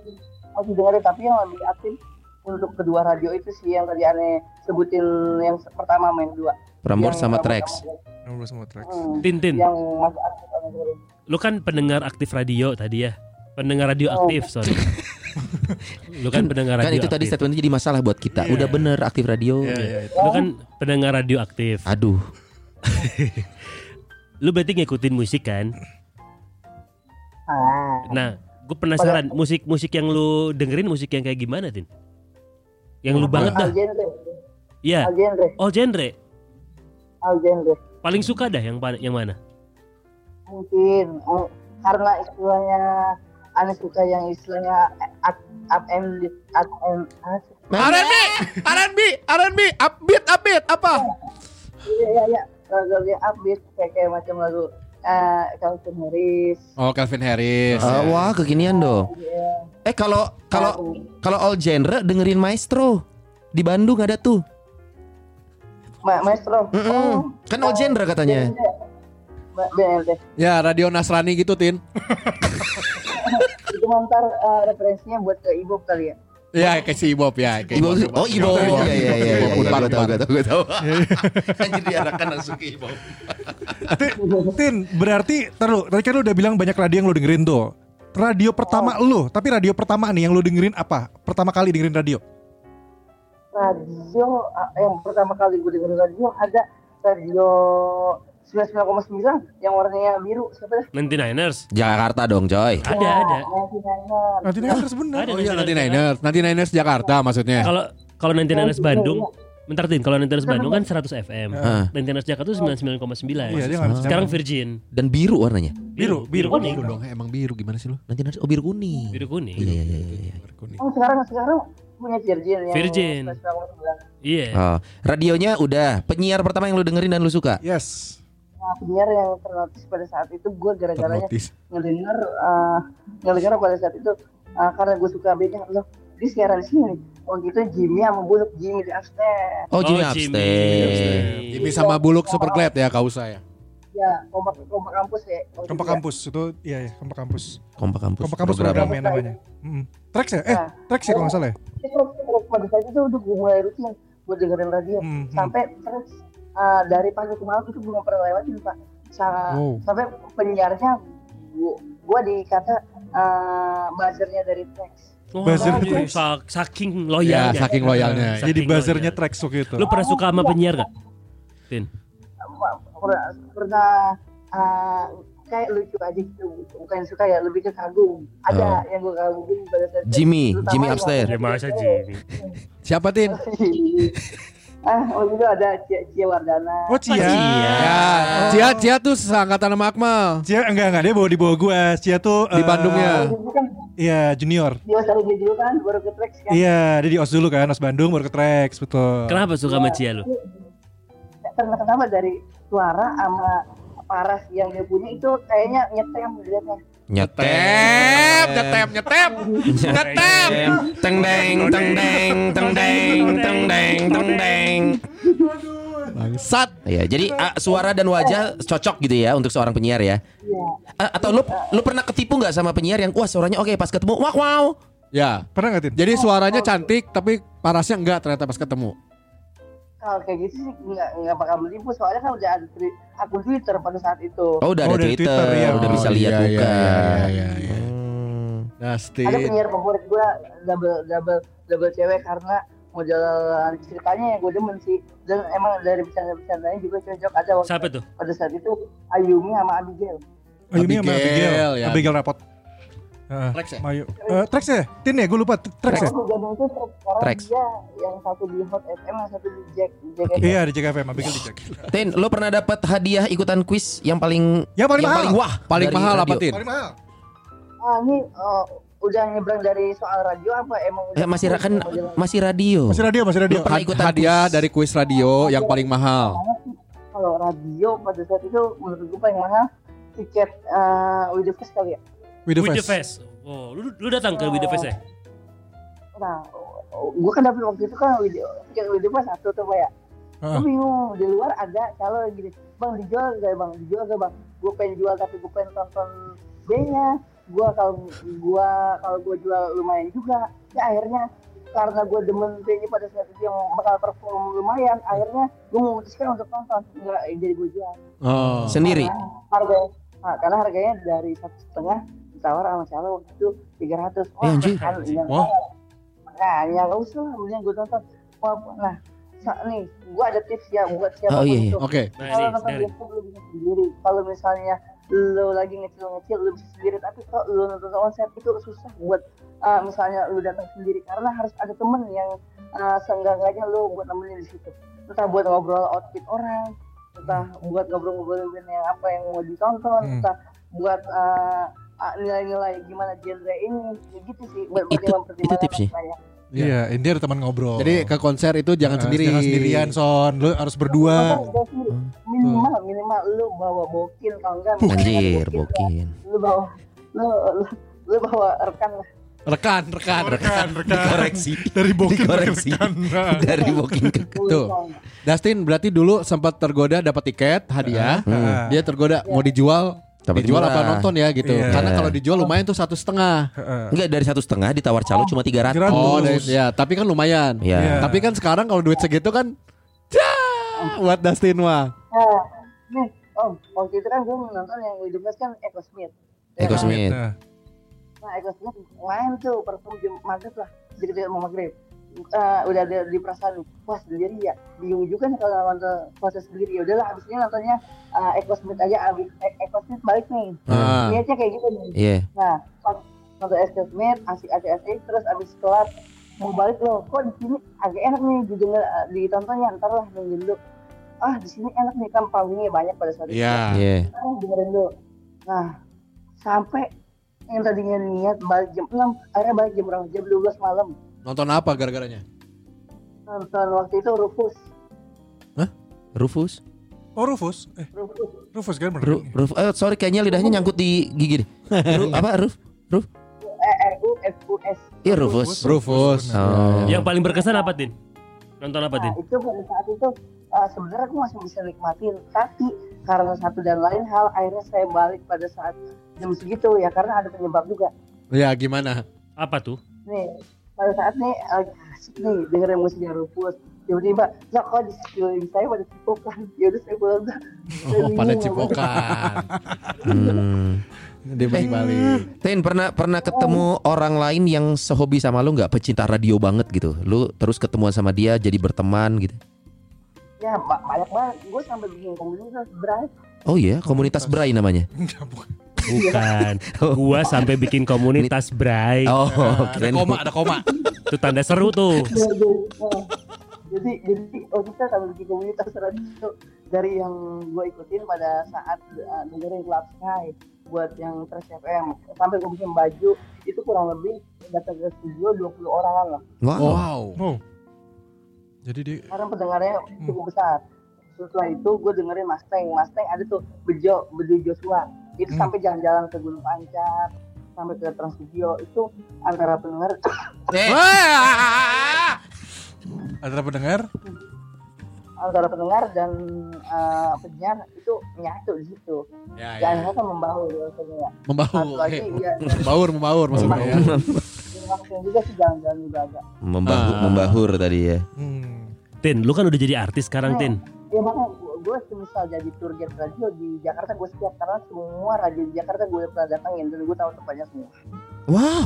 masih dengerin tapi yang lebih aktif untuk kedua radio itu sih yang tadi aneh sebutin yang pertama main dua. Prambors Yang sama Trax. sama Trax. Hmm, Tin Tin, Yang masih aktif lu kan pendengar aktif radio tadi ya. Pendengar radio Oh. aktif, sorry. lu kan pendengar Kan radio itu tadi aktif. statement jadi masalah buat kita. Udah bener aktif radio. Iya, iya, itu. Lu kan pendengar radio aktif. Aduh. Lu berarti ngikutin musik kan? Ah, Nah, gue penasaran musik-musik yang lu dengerin musik yang kayak gimana, Tin? Yang lu banget dah. Al genre, Iya. al genre, Oh, genre. al genre. Paling suka dah yang yang mana? Mungkin oh, karena istilahnya aneh suka yang istilahnya up up and up and R&B, R&B, R&B, upbeat, upbeat, apa? iya iya iya lagu upbeat kayak kayak macam lagu eh Calvin Harris. Oh, Calvin Harris. Ya. wah, kekinian dong. Iya. Eh kalau kalau kalau all genre dengerin Maestro. Di Bandung ada tuh. Ma Maestro. Mm-mm. Oh, Kan all genre katanya. Ma- BLT. Ya, radio Nasrani gitu, Tin. Itu ntar eh, referensinya buat ke ibu kali ya. Ya, kayak si Ibob ya. kayak Ibo, Ibob. oh Ibo, iya iya iya iya, iya, gue tahu, gue tahu, gue tahu. Anjir diarahkan langsung ke Ibo. Tin, berarti terus tadi kan lu udah bilang banyak radio yang lu dengerin tuh. Radio pertama lu, tapi radio pertama nih yang lu dengerin apa? Pertama kali dengerin radio. Radio ah, yang pertama kali gue dengerin radio ada radio 99,9 yang warnanya biru siapa dah? 99ers. Jakarta dong, coy. Ada, ada. Nanti nih harus bener. Ada Oh iya, 99ers. 99ers. 99ers Jakarta maksudnya. Kalau kalau 99ers Bandung, bentar Tin, kalau 99ers Bandung kan 100 FM. Heeh. 99ers Jakarta tuh 99,9. Iya, dia nggak Sekarang Virgin. Dan biru warnanya. biru, biru. kuning. Biru dong, emang biru gimana sih lu? Nanti nanti oh biru kuning. Biru kuning. Iya iya iya iya. Oh sekarang sekarang punya Virgin yang Virgin. 99,9. Iya. Oh, radionya udah. Penyiar pertama yang lu dengerin dan lu suka. Yes. Nah, penyiar yang ternotis pada saat itu gue gara-garanya ngedenger uh, ngedenger pada saat itu uh, karena gue suka bandnya loh di siaran di sini nih waktu itu Jimmy sama Buluk Jimmy di upstairs Oh, Jimmy Oh, Upstairs. Jimmy sama Buluk super glad ya, kau usah ya. ya kompak kompak kampus ya waktu Kompak itu ya. kampus itu iya ya, kompak kampus. Kompak kampus. Kompak kampus program. programnya namanya. Mm. Trax ya? Eh, Nah. Trax ya kalau nggak salah ya? pada saat itu udah gue mulai rutin buat dengerin radio hmm. sampai terus uh, dari pagi ke malam itu gue nggak pernah lewatin pak Sa- sampai penyiarnya gue gue dikata uh, buzzernya dari Trax Oh, Buzzer Trax. sa- saking Ya, loyalnya. saking loyalnya. Saking Jadi buzzernya. Trax waktu itu. Lu pernah suka sama penyiar gak? Tin. pernah uh, kayak lucu aja gitu bukan suka ya lebih ke kagum ada yang gue kagumin pada saat itu. Jimmy, Terutama Jimmy upstairs. Ya masa Jimmy. Siapa, Tin? ah waktu itu ada Cia, Cia Wardana Oh, Cia. Cia. Ya, Cia Cia tuh seangkatan sama Akmal. Cia enggak enggak dia bawa di bawah gua. Cia tuh Di eh, Bandungnya. itu kan Iya, junior. dia selalu dia dulu kan baru ke Trax kan Iya, dia di OS dulu kan, OS Bandung baru ke Trax, betul. Kenapa suka sama Cia lu? karena kenapa dari suara sama paras yang dia punya itu kayaknya nyetem dilihatnya Nyetem. Nyetem, nyetem, nyetem. Teng deng, teng deng, teng deng, teng deng, teng deng. Bangsat. Iya, jadi ah, suara dan wajah cocok gitu ya untuk seorang penyiar ya. Iya. Ah, atau lu lu pernah ketipu nggak sama penyiar yang wah suaranya oke pas ketemu wah wow. Ya. Pernah nggak Tin? Jadi suaranya cantik tapi parasnya enggak ternyata pas ketemu. kalau kayak gitu sih nggak nggak bakal menipu soalnya kan udah ada tri- akun Twitter pada saat itu Oh, udah Oh, ada Twitter, Twitter, ya. udah Oh, bisa iya, lihat iya, muka. iya, iya, iya, iya. Hmm. Dustin. ada penyiar favorit gue double double double cewek karena model ceritanya yang gue demen sih dan emang dari bercanda-bercandanya juga cocok ada waktu Siapa tuh? pada saat itu Ayumi sama Abigail ini sama Abigail, Abigail. ya. Abigail Rapot. Heeh. Trax ya? Mayu. Eh, Trax ya? Tin ya? Gue lupa. Trax ya? Trax. dia yang satu di Hot FM yang satu di Jack Jack FM. Iya di JKFM, Abigail di Jack. Tin, lu pernah dapat hadiah ikutan kuis yang paling Yang paling mahal. wah, Paling mahal apa? Tin? Paling mahal. Ah ini eh, udah nyebrang dari soal radio apa emang udah Eh, masih kan masih radio. Masih radio, masih radio. Pernah ikutan hadiah kuis? dari kuis radio yang paling mahal. Kalau radio pada saat itu menurut gue paling mahal tiket eh with the Fest kali ya. With the With. Fest. Oh, lu, lu datang ke With the Fest ya? Nah, gue kan dapet waktu itu kan with the, tiket with the Fest satu tuh pak ya. Heeh. Gue bingung di luar ada kalau gini, bang dijual gak bang? Dijual gak bang? Gue pengen jual tapi gue pengen tonton B-nya. Gue kalau gua kalau gue jual lumayan juga. Ya akhirnya karena gue demen bandnya pada saat itu yang bakal perform lumayan akhirnya gue memutuskan untuk nonton nggak jadi gue jual Oh. Sendiri. karena harga nah, karena harganya dari satu setengah ditawar sama siapa waktu itu tiga ratus Eh, anjir. kan yang Wah. nah ya nggak usah mending gue nonton Wah, nah nih gue ada tips ya buat siapa Oh, iya, iya. itu Oke. Nah kalau ini nonton dari bioskop lu bisa sendiri kalau misalnya lu lagi ngecil-ngecil lu bisa sendiri. Tapi kalau lu nonton konser itu susah buat uh, misalnya lu datang sendiri. Karena harus ada temen yang uh, seenggak-enggaknya lu buat nemenin di situ. Entah buat ngobrol outfit orang entah buat ngobrol-ngobrolin yang apa yang mau ditonton Hmm. entah buat uh, nilai-nilai gimana genre ini. Ya gitu sih buat Itu- itu tipsnya. Iya, ini ada teman ngobrol. Jadi ke konser itu jangan Eh, sendiri. Jangan sendirian, Son. Lu harus berdua. Minimal minimal lu bawa bokin kalau enggak Anjir, bokin. lu bawa lu, lu, lu bawa rekan lah Rekan, rekan, rekan. rekan. Dikoreksi. Dari Dikoreksi. rekan. Dari booking ke Tuh. Dustin berarti dulu sempat tergoda dapat tiket hadiah. Hmm. Dia tergoda mau dijual, Dapat dijual murah. apa nonton ya gitu. Iya. Karena kalau dijual lumayan tuh satu setengah. Enggak dari satu setengah ditawar calo cuma 300 Kira- Oh, dari, ya, tapi kan lumayan. Ya. Iya. Tapi kan sekarang kalau duit segitu kan, Cah, buat Dustin mah. nah nih om waktu itu kan gue nonton yang di Best kan Echo Smith Eko Ya kan? Smith. Nah, nah Echo Smith main tuh perform jam maghrib lah deket-deket mau maghrib Eh, udah ada di perasaan wah sendiri ya bingung juga nih kalau nonton konser sendiri ya udahlah abis ini nontonnya uh, Echo Smith aja abis E- Echo Smith balik nih Ah. niatnya kayak gitu nih Iya. Nah, pas nonton Echo Smith, asik asik asik, terus abis kelar mau balik loh, kok di sini agak enak nih didengar ditontonnya, ntar lah nungguin dulu. Ah di sini enak nih kan panggungnya banyak pada saat itu. Iya. Iya. Ah, dengerin dulu. Nah, sampai yang tadinya niat balik jam 6, akhirnya balik jam berapa? Jam 12 malam. Nonton apa gara-garanya? Nonton waktu itu Rufus. Rufus. Oh Rufus, eh Rufus. Rufus kan bener. Ru, Ruf, eh, sorry kayaknya lidahnya nyangkut di gigi deh. Ru, apa Ruf? Ruf? Eh, R U F U S. Iya Rufus. Rufus. Oh. yang paling berkesan apa Tin? Nonton apa Tin? Nah, itu pada saat itu uh, sebenarnya aku masih bisa nikmatin, tapi karena satu dan lain hal akhirnya saya balik pada saat jam segitu ya karena ada penyebab juga. Ya gimana? Apa tuh? Nih, pada saat nih lagi asik nih dengerin musiknya Rufus. Tiba-tiba, ya kok di sekeliling saya pada cipokan. Ya udah saya pulang dah. Oh, pada cipokan. Hmm. Dia balik-balik. Tin pernah pernah ketemu orang lain yang sehobi sama lu nggak pecinta radio banget gitu. Lu terus ketemuan sama dia jadi berteman gitu. Ya ba- banyak banget. Gue sampai bikin komunitas berat. Oh iya, komunitas Bray namanya. Bukan. Bukan. Gua sampai bikin komunitas Bray. Oh, Ada keren. koma, ada koma. Itu tanda seru tuh. jadi jadi oh kita sampai bikin komunitas radio dari yang gue ikutin pada saat uh, dengerin Club Sky buat yang Trash FM sampai gue bikin baju itu kurang lebih datang ke studio 20 orangan lah Wow. Wow. Oh. Jadi di karena pendengarnya cukup besar setelah itu gue dengerin Mustang Mustang ada tuh Bejo Bejo Joshua itu Hmm. sampai jalan-jalan ke Gunung Pancar sampai ke Trans Studio itu antara pendengar Eh, antara pendengar antara pendengar dan uh, penyiar itu nyatu di situ Ya, dan ya. kan membaur biasanya ya Membaur. satu lagi ya Membaur, membaur maksudnya ya. langsung juga sih jalan-jalan juga agak Membahu, Ah. membahur tadi ya. hmm. Tin, lu kan udah jadi artis sekarang Tin. ya makanya gue misal jadi tour guide radio di Jakarta gue siap karena semua radio di Jakarta gue udah pernah datangin dan gue tahu tempatnya semua Wow.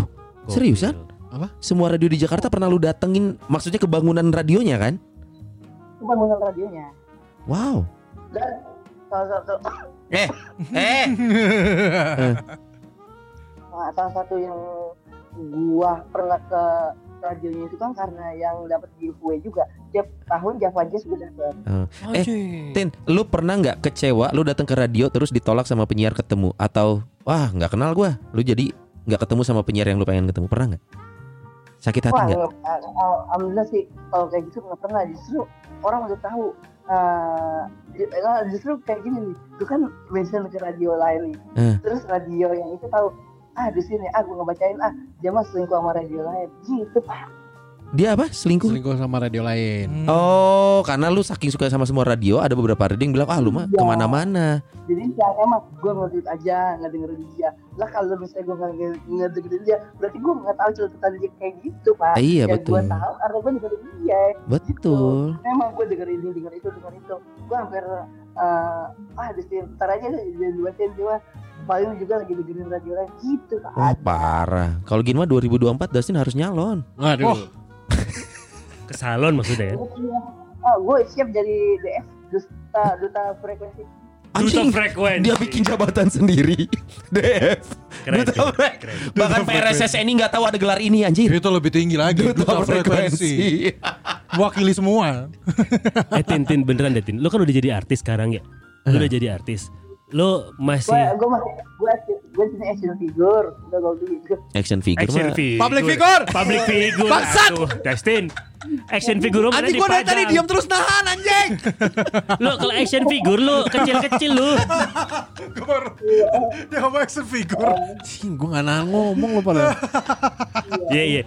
Seriusan? Apa? Semua radio di Jakarta pernah lu datengin maksudnya kebangunan radionya kan? itu bangunan radionya Wow. dan salah satu Eh, eh. nah, salah satu yang gua pernah ke radionya itu kan karena yang dapat giveaway juga tiap tahun Java Jazz gue dapet Eh, Tin, lu pernah nggak kecewa lu datang ke radio terus ditolak sama penyiar ketemu atau wah nggak kenal gua, lu jadi nggak ketemu sama penyiar yang lu pengen ketemu pernah nggak? Sakit hati Wah, nggak? nggak- al- al- alhamdulillah sih kalau kayak gitu nggak pernah. Justru orang udah tahu. eh, eh, justru kayak gini nih, itu kan mention ke radio lain nih. Eh. Terus radio yang itu tahu, ah di sini, ah ngebacain, ah dia selingkuh sama radio lain. Gitu pak. Dia apa? Selingkuh? Selingkuh sama radio lain. Oh, karena lu saking suka sama semua radio, ada beberapa radio yang bilang, ah lu mah Iya. ke mana-mana. jadi ya emang gue ngelit aja nggak dengerin dia lah kalau misalnya gue nggak nge- nggak dengerin dia berarti gue nggak tahu celutukan dia kayak gitu pak Ah, iya, yang betul. gue tahu karena gue dengerin dia Betul. memang gue dengerin ini denger itu denger itu gue hampir eh, ah di sini ntar aja deh jadi dua sen cuma paling juga lagi dengerin radio lain gitu pak Wah parah. Kalau gini mah 2024 Dustin harus nyalon. Waduh. Oh. Ke salon maksudnya ya. ah gue siap jadi DF duta duta frekuensi Duta Anjing, frekuensi. dia bikin jabatan sendiri. DF. Keren, Duta keren, keren. Bahkan PRSS ini nggak tahu ada gelar ini anjir. Itu lebih tinggi lagi. Duta, frekuensi. Wakili semua. Eh Tin, Tin beneran deh Tin. Lu kan udah jadi artis sekarang ya. Lu udah jadi artis. Lu gue masih gue masih gue gue sini action figure udah gue Action figure action figure. Public figure. Public figure. Bangsat. Aduh, Dustin. Action figure lu mana Anjing gua dari tadi diam terus nahan anjing. Lu kalau action figure lu kecil-kecil lu. Dia ngomong action figure. Anjing gua enggak nahan ngomong lu pada. Iya iya.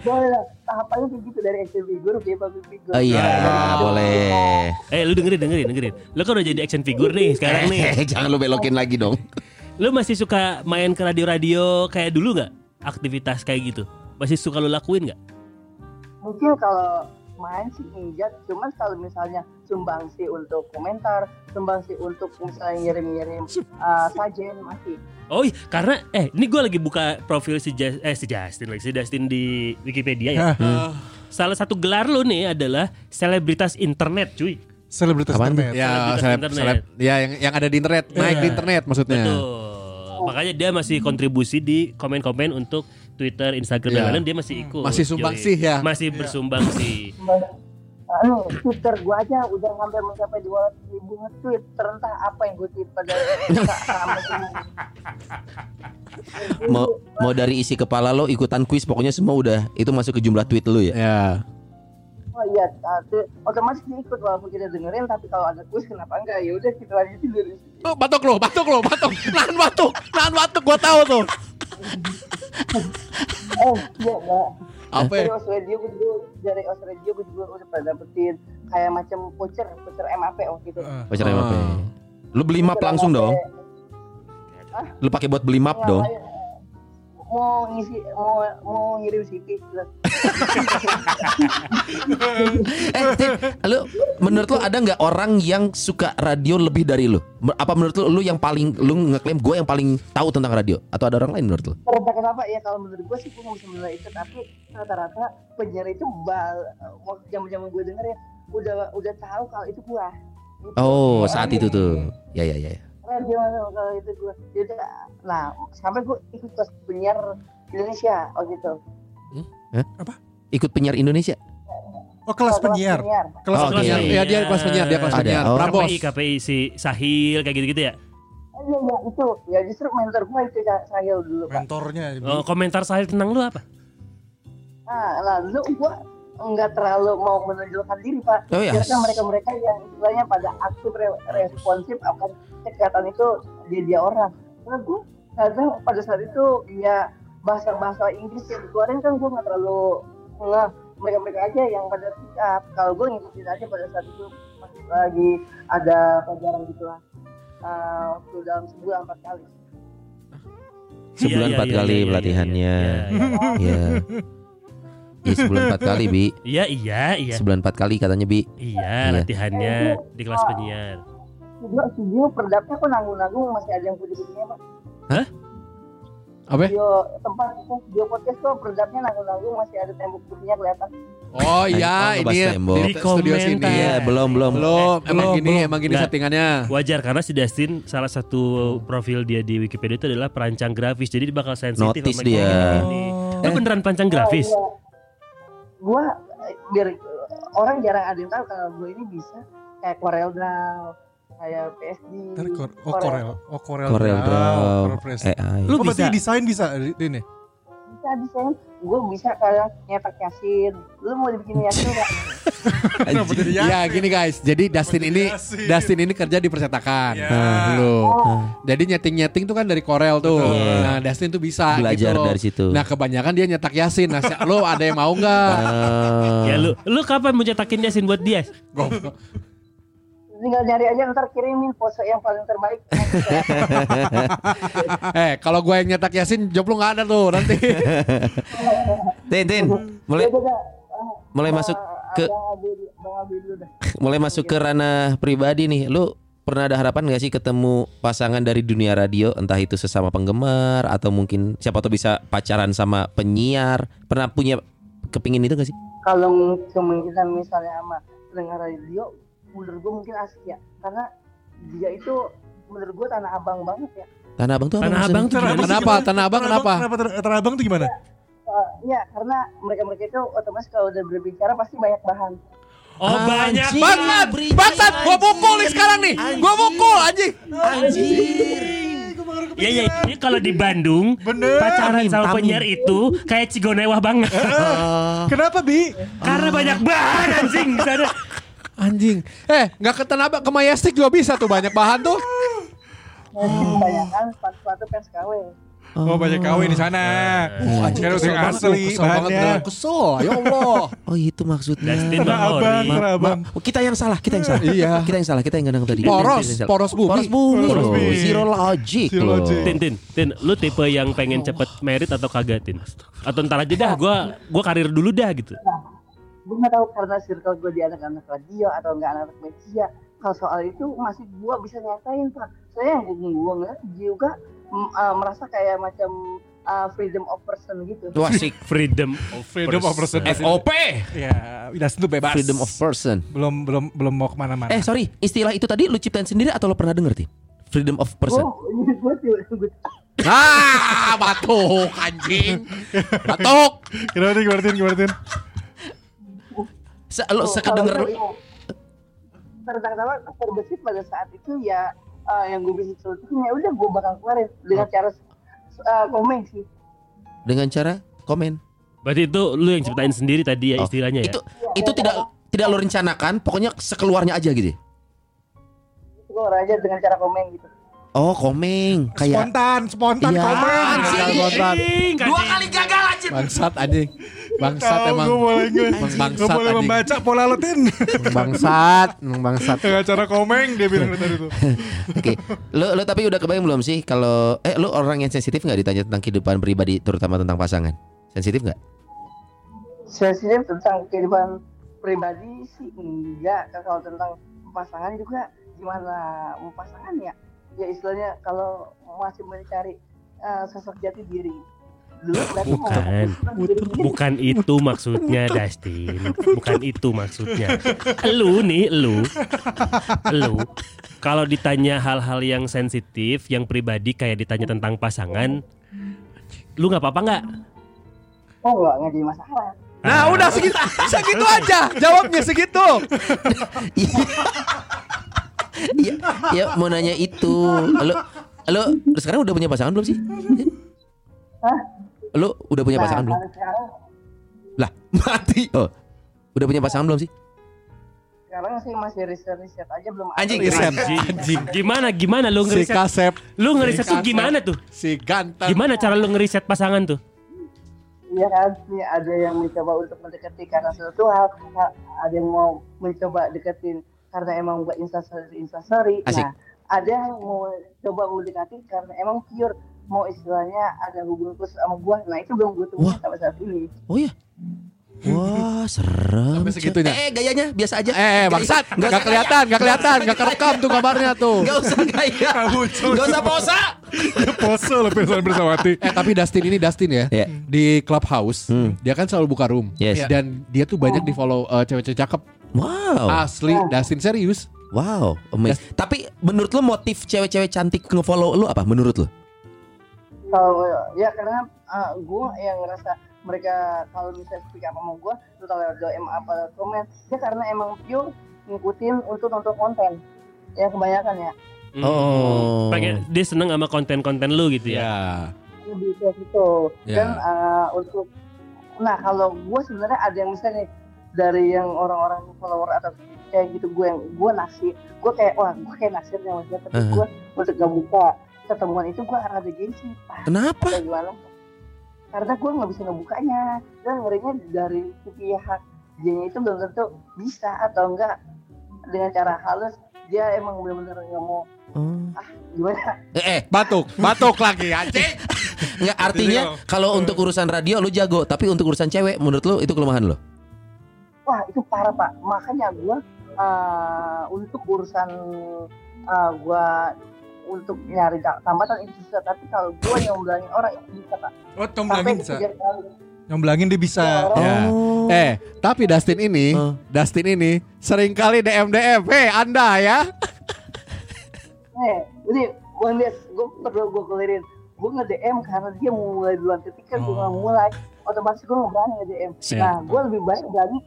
Tahapannya kayak gitu dari action figure ke public figure Oh iya, Ah. boleh. Eh lu dengerin dengerin dengerin. Lu kan udah jadi action figure nih sekarang nih. Eh, jangan lu belokin lagi dong. Lu masih suka main ke radio-radio kayak dulu nggak? Aktivitas kayak gitu. Masih suka lu lakuin nggak? mungkin kalau main sih enggak cuman kalau misalnya sumbangsi untuk komentar sumbangsi untuk misalnya ngirim-ngirim uh, sajen masih Oh iya, karena eh ini gue lagi buka profil si Jas- eh si Justin lagi si Justin di Wikipedia ya. Hah. Salah satu gelar lu nih adalah selebritas internet, cuy. Selebritas Apaan internet. Ya, Selebritas seleb, internet. seleb, ya yang yang ada di internet, naik di internet maksudnya. Betul. Makanya dia masih kontribusi di komen-komen untuk Twitter, Instagram dan Iya. lain dia masih ikut. Masih Yoi. sumbangsih ya? Masih bersumbangsi. Anu, Twitter gua aja udah hampir mencapai 200 ribu nge-tweet terentah apa yang gue tweet pada Mau mau dari isi kepala lo ikutan kuis pokoknya semua udah itu masuk ke jumlah tweet lu ya. Ya. oh iya uh, otomatis ikut walaupun kita dengerin tapi kalau ada kuis kenapa enggak ya udah kita lanjutin dari situ Oh, batuk lo, batuk lo, batuk. Nahan batuk, nahan batuk gua tahu tuh. eh iya enggak Apa dari ya? Os Radio gue juga dari Os Radio gue juga udah pernah dapetin kayak macam voucher voucher MAP waktu itu Pacar Ah. apa? Lu beli map langsung dong. Lu pakai buat beli map Nggak, dong. kayak mau ngisi mau mau ngirim CV. Eh, Tin, lu menurut lu ada nggak orang yang suka radio lebih dari lu? Apa menurut lu lu yang paling lu ngeklaim gue yang paling tahu tentang radio atau ada orang lain menurut lu? Karena kenapa ya kalau menurut gue sih gue nggak bisa itu tapi rata-rata penyiar itu bal waktu zaman-zaman gue denger ya udah udah tahu kalau itu. Gitu. Oh, saat itu tuh. Ya ya ya. Ya. Nah, gimana kalau itu gua? Yaudah, nah sampai gue ikut kelas penyiar Indonesia oh gitu. Ikut penyiar Indonesia. Oh kelas penyiar. Kelas Oh, penyiar. oke. Ya dia kelas penyiar, dia kelas Ada. penyiar. Oh. Prambos. KPI, KPI si Sahil kayak gitu-gitu ya. Oh, Iya iya itu ya justru mentor gue itu saya dulu pak. Mentornya. Oh, komentar Sahil tentang lu apa? Nah lalu gue nggak terlalu mau menonjolkan diri pak. Oh, ya. Biarkan mereka-mereka yang istilahnya pada aktif re- responsif akan kesehatan itu dia dia orang. Karena gue kadang pada saat itu ya bahasa-bahasa Inggris yang dikeluarin kan gue nggak terlalu nggak mereka-mereka aja yang pada sikap. Kalau gue ngikutin aja pada saat itu lagi ada pelajaran gitu lah. Uh, waktu dalam sebulan empat kali. Sebulan Iya, empat iya, kali iya, iya, pelatihannya. iya, iya. Ya. Ya sebulan empat kali bi. Iya, iya, iya. Sebulan empat kali katanya bi. Iya, latihannya di kelas penyiar. Studio, studio perdapnya kok nanggung-nanggung masih ada yang putih-putihnya pak. Apa? ya? Studio tempat studio podcast kok perdapnya nanggung-nanggung masih ada tembok putihnya kelihatan. Oh iya, Oh, ini tembok. di Di studio sini. Iya belum belum. Belum, Eh, emang belum, gini, belum. emang gini Nggak. settingannya. Wajar karena si Dustin salah satu profil dia di Wikipedia itu adalah perancang grafis. Jadi dia bakal sensitif Notice sama dia. kayak gini. Lu beneran perancang grafis? Oh, iya. Gua eh, biar orang jarang ada yang tahu kalau gue ini bisa kayak Corel Draw, kayak PSD. Ntar Oh Corel. Oh Corel. Corel Draw, Corel. AI. Lu oh berarti bisa? desain bisa Din ya? Bisa desain gue bisa kayak nyetak yasin lu mau dibikin yasin jadi ya? Gini guys, jadi Dustin ini Yasin. Dustin ini kerja di percetakan. Ya. Dulu. Jadi nyeting-nyeting tuh kan dari Corel tuh. Betul. Nah, Dustin tuh bisa Belajar gitu loh. dari situ. Nah, kebanyakan dia nyetak Yasin. Nah, lo ada yang mau nggak? Ah. Ya lu lu kapan mau cetakin Yasin buat dia? Tinggal nyari aja ntar kirimin pose yang paling terbaik eh, kalau gue yang nyetak Yasin, job lo nggak ada tuh nanti. Tin, Tin, mulai udah. mulai masuk ke mulai masuk ke ranah pribadi nih. Lu pernah ada harapan gak sih ketemu pasangan dari dunia radio entah itu sesama penggemar atau mungkin siapa tahu bisa pacaran sama penyiar pernah punya kepingin itu gak sih Kalau kemungkinan misalnya sama pendengar radio, menurut gue mungkin asik ya, karena dia itu menurut gue tanah abang banget ya. Tanah Abang tuh apa Tanah? Abang tuh? Kenapa? Tanah Abang kenapa? Kenapa Tanah- Tanah Abang tuh gimana? Ya karena mereka-mereka itu otomatis kalau udah berbicara pasti banyak bahan. Oh banyak. Banget, bangsat, gua pukul nih sekarang nih. Gua pukul anjing. Ya ya, ini kalau di Bandung Bener. pacaran Amin, sama penyiar itu kayak cigonewah banget. Kenapa Bi? Karena banyak bahan anjing di sana. Anjing. Eh, nggak ke Tanah Abang, ke Majestic juga bisa tuh banyak bahan tuh. Kebanyakan sepatu-sepatu pers KW. Oh banyak kawin di sana. Anjing, Kan udah kesel yang asli kesel banget, beneran kesel. Ya Allah. Oh itu maksudnya. Abang, Abang. Oh, kita yang salah, kita yang salah. Iya. Kita yang salah, kita yang gandang tadi. Poros, poros bumi. Poros bumi Poros bumi. Zero logic. Tin, Tin, Tin, lu tipe yang pengen cepet merit atau kagak, Tin? Atau ntar aja dah, gua gua karir dulu dah gitu. Gue nggak tahu karena circle gue di anak-anak radio atau enggak anak-anak media. Kalau soal itu masih gue bisa nyatain pak. Saya yang gue gue ngeliat juga uh, merasa kayak macam uh, freedom of person gitu. Wah sik. Freedom of Freedom of person. FOP. Ya, Dustin tuh bebas. Freedom of person. Belum belum belum mau ke mana-mana. Eh sorry, istilah itu tadi lu ciptain sendiri atau lu pernah denger Tin? Freedom of person. Oh, gue gue Ah, batuk anjing. Batuk. Gimana? Gimana? Gimana? Se lu sekedenger lu. Pertama terbesit pada saat itu ya uh, yang gue bisa celutukin ya udah gue bakal keluarin dengan cara uh, komen sih. dengan cara komen. Berarti itu lu yang ciptain sendiri tadi ya Oh, istilahnya ya? Itu itu tidak tidak lo rencanakan, pokoknya sekeluarnya aja gitu. ya? Keluar aja dengan cara komen gitu. Oh, komeng kayak Spontan, spontan Iya. komen. Anjing. Spontan. Dua kali gagal anjir. Bangsat anjing. Bangsat Tahu emang. gue boleh gue. Emang Gue bangsat boleh anjing. membaca pola lo Tin. Emang Bangsat, emang bangsat. Dengan cara komeng dia bilang tadi tuh. Oke. Lu lu tapi udah kebayang belum sih kalau eh lu orang yang sensitif nggak ditanya tentang kehidupan pribadi terutama tentang pasangan? Sensitif nggak? sensitif tentang kehidupan pribadi sih enggak kalau tentang pasangan juga gimana mau pasangan ya ya istilahnya kalau masih mencari eh, sosok jati diri dulu Bukan. Bukan itu maksudnya Dustin Bukan itu maksudnya Lu nih Lu Lu Kalau ditanya hal-hal yang sensitif Yang pribadi kayak ditanya tentang pasangan Lu gak apa-apa gak? oh enggak nggak jadi masalah Nah, udah segitu, segitu aja. Jawabnya segitu. Iya, ya mau nanya itu. Lu lu lu sekarang udah punya pasangan belum sih? Hah? Lu udah punya Nah, pasangan belum? sekarang Lah, mati. Oh. Udah punya pasangan belum sih? sekarang sih masih riset riset aja belum ada. Anjing, Riset. Anjing. Gimana gimana lu Si ngeriset? Kasep, Lu ngeriset tuh Kasep. gimana tuh? si ganteng. Gimana cara lu ngeriset pasangan tuh? Iya kan, sih ada yang mencoba untuk mendekati karena suatu hal, ada yang mau mencoba deketin karena emang buat instastory instastory. Asik. Nah, ada yang mau coba mendekati karena emang pure mau istilahnya ada hubungan khusus sama gua. Nah itu belum gue temuin sampai saat ini. Oh iya. Wah, serem. Sampai segitunya. Eh, eh, gayanya biasa aja. Eh, bangsat, Nggak nggak usah kelihatan, nggak kelihatan, nggak kerekam tuh kabarnya tuh. Gak usah gaya. Gak usah posa. Pose lo Pirsawan Bersawati. Eh tapi Dustin ini Dustin ya Ya. di clubhouse Hmm. dia kan selalu buka room Yes. dan dia tuh banyak di follow eh, cewek-cewek cakep Wow. asli Dustin serius Wow. amazing. Tapi menurut lo motif cewek-cewek cantik ngefollow lo apa? Menurut lo? Kalau ya karena gue yang ngerasa mereka kalau misalnya speak apa sama gue, entah lewat DM apa komen, ya karena emang pure ngikutin untuk nonton konten. Ya kebanyakan ya. Oh. Pengen dia seneng sama konten-konten lu gitu ya. lebih ke situ Ya. dan eh, untuk nah kalau gue sebenarnya ada yang misalnya dari yang orang-orang follower atau kayak gitu gue yang gue naksir gue kayak wah gue kayak naksirnya sama dia tapi Uh-huh. gue untuk gak buka ketemuan itu gue rada gengsi Pak. Kenapa? gimana karena gue nggak bisa ngebukanya dan ngerinya dari si pihak dia itu belum tentu bisa atau enggak dengan cara halus dia emang benar-benar nggak mau Oh. gimana Eh, eh, Batuk, batuk lagi anjing. nggak artinya kalau untuk urusan radio lu jago, tapi untuk urusan cewek menurut lu itu kelemahan lu? wah itu parah pak makanya gue uh, untuk urusan uh, gue untuk nyari ta- tambatan itu susah tapi kalau gue nyomblangin orang itu bisa pak Oh, nyomblangin bisa. Nyomblangin dia bisa. Ya, Ya. Oh. Eh, tapi Dustin ini, Oh. Dustin ini sering kali DM DM. Hei, Anda ya. eh ini bang Des gue perlu gue clearin gue nge DM karena dia mau mulai duluan ketika gue nggak mulai otomatis gue nggak berani nge DM nah gue lebih baik berani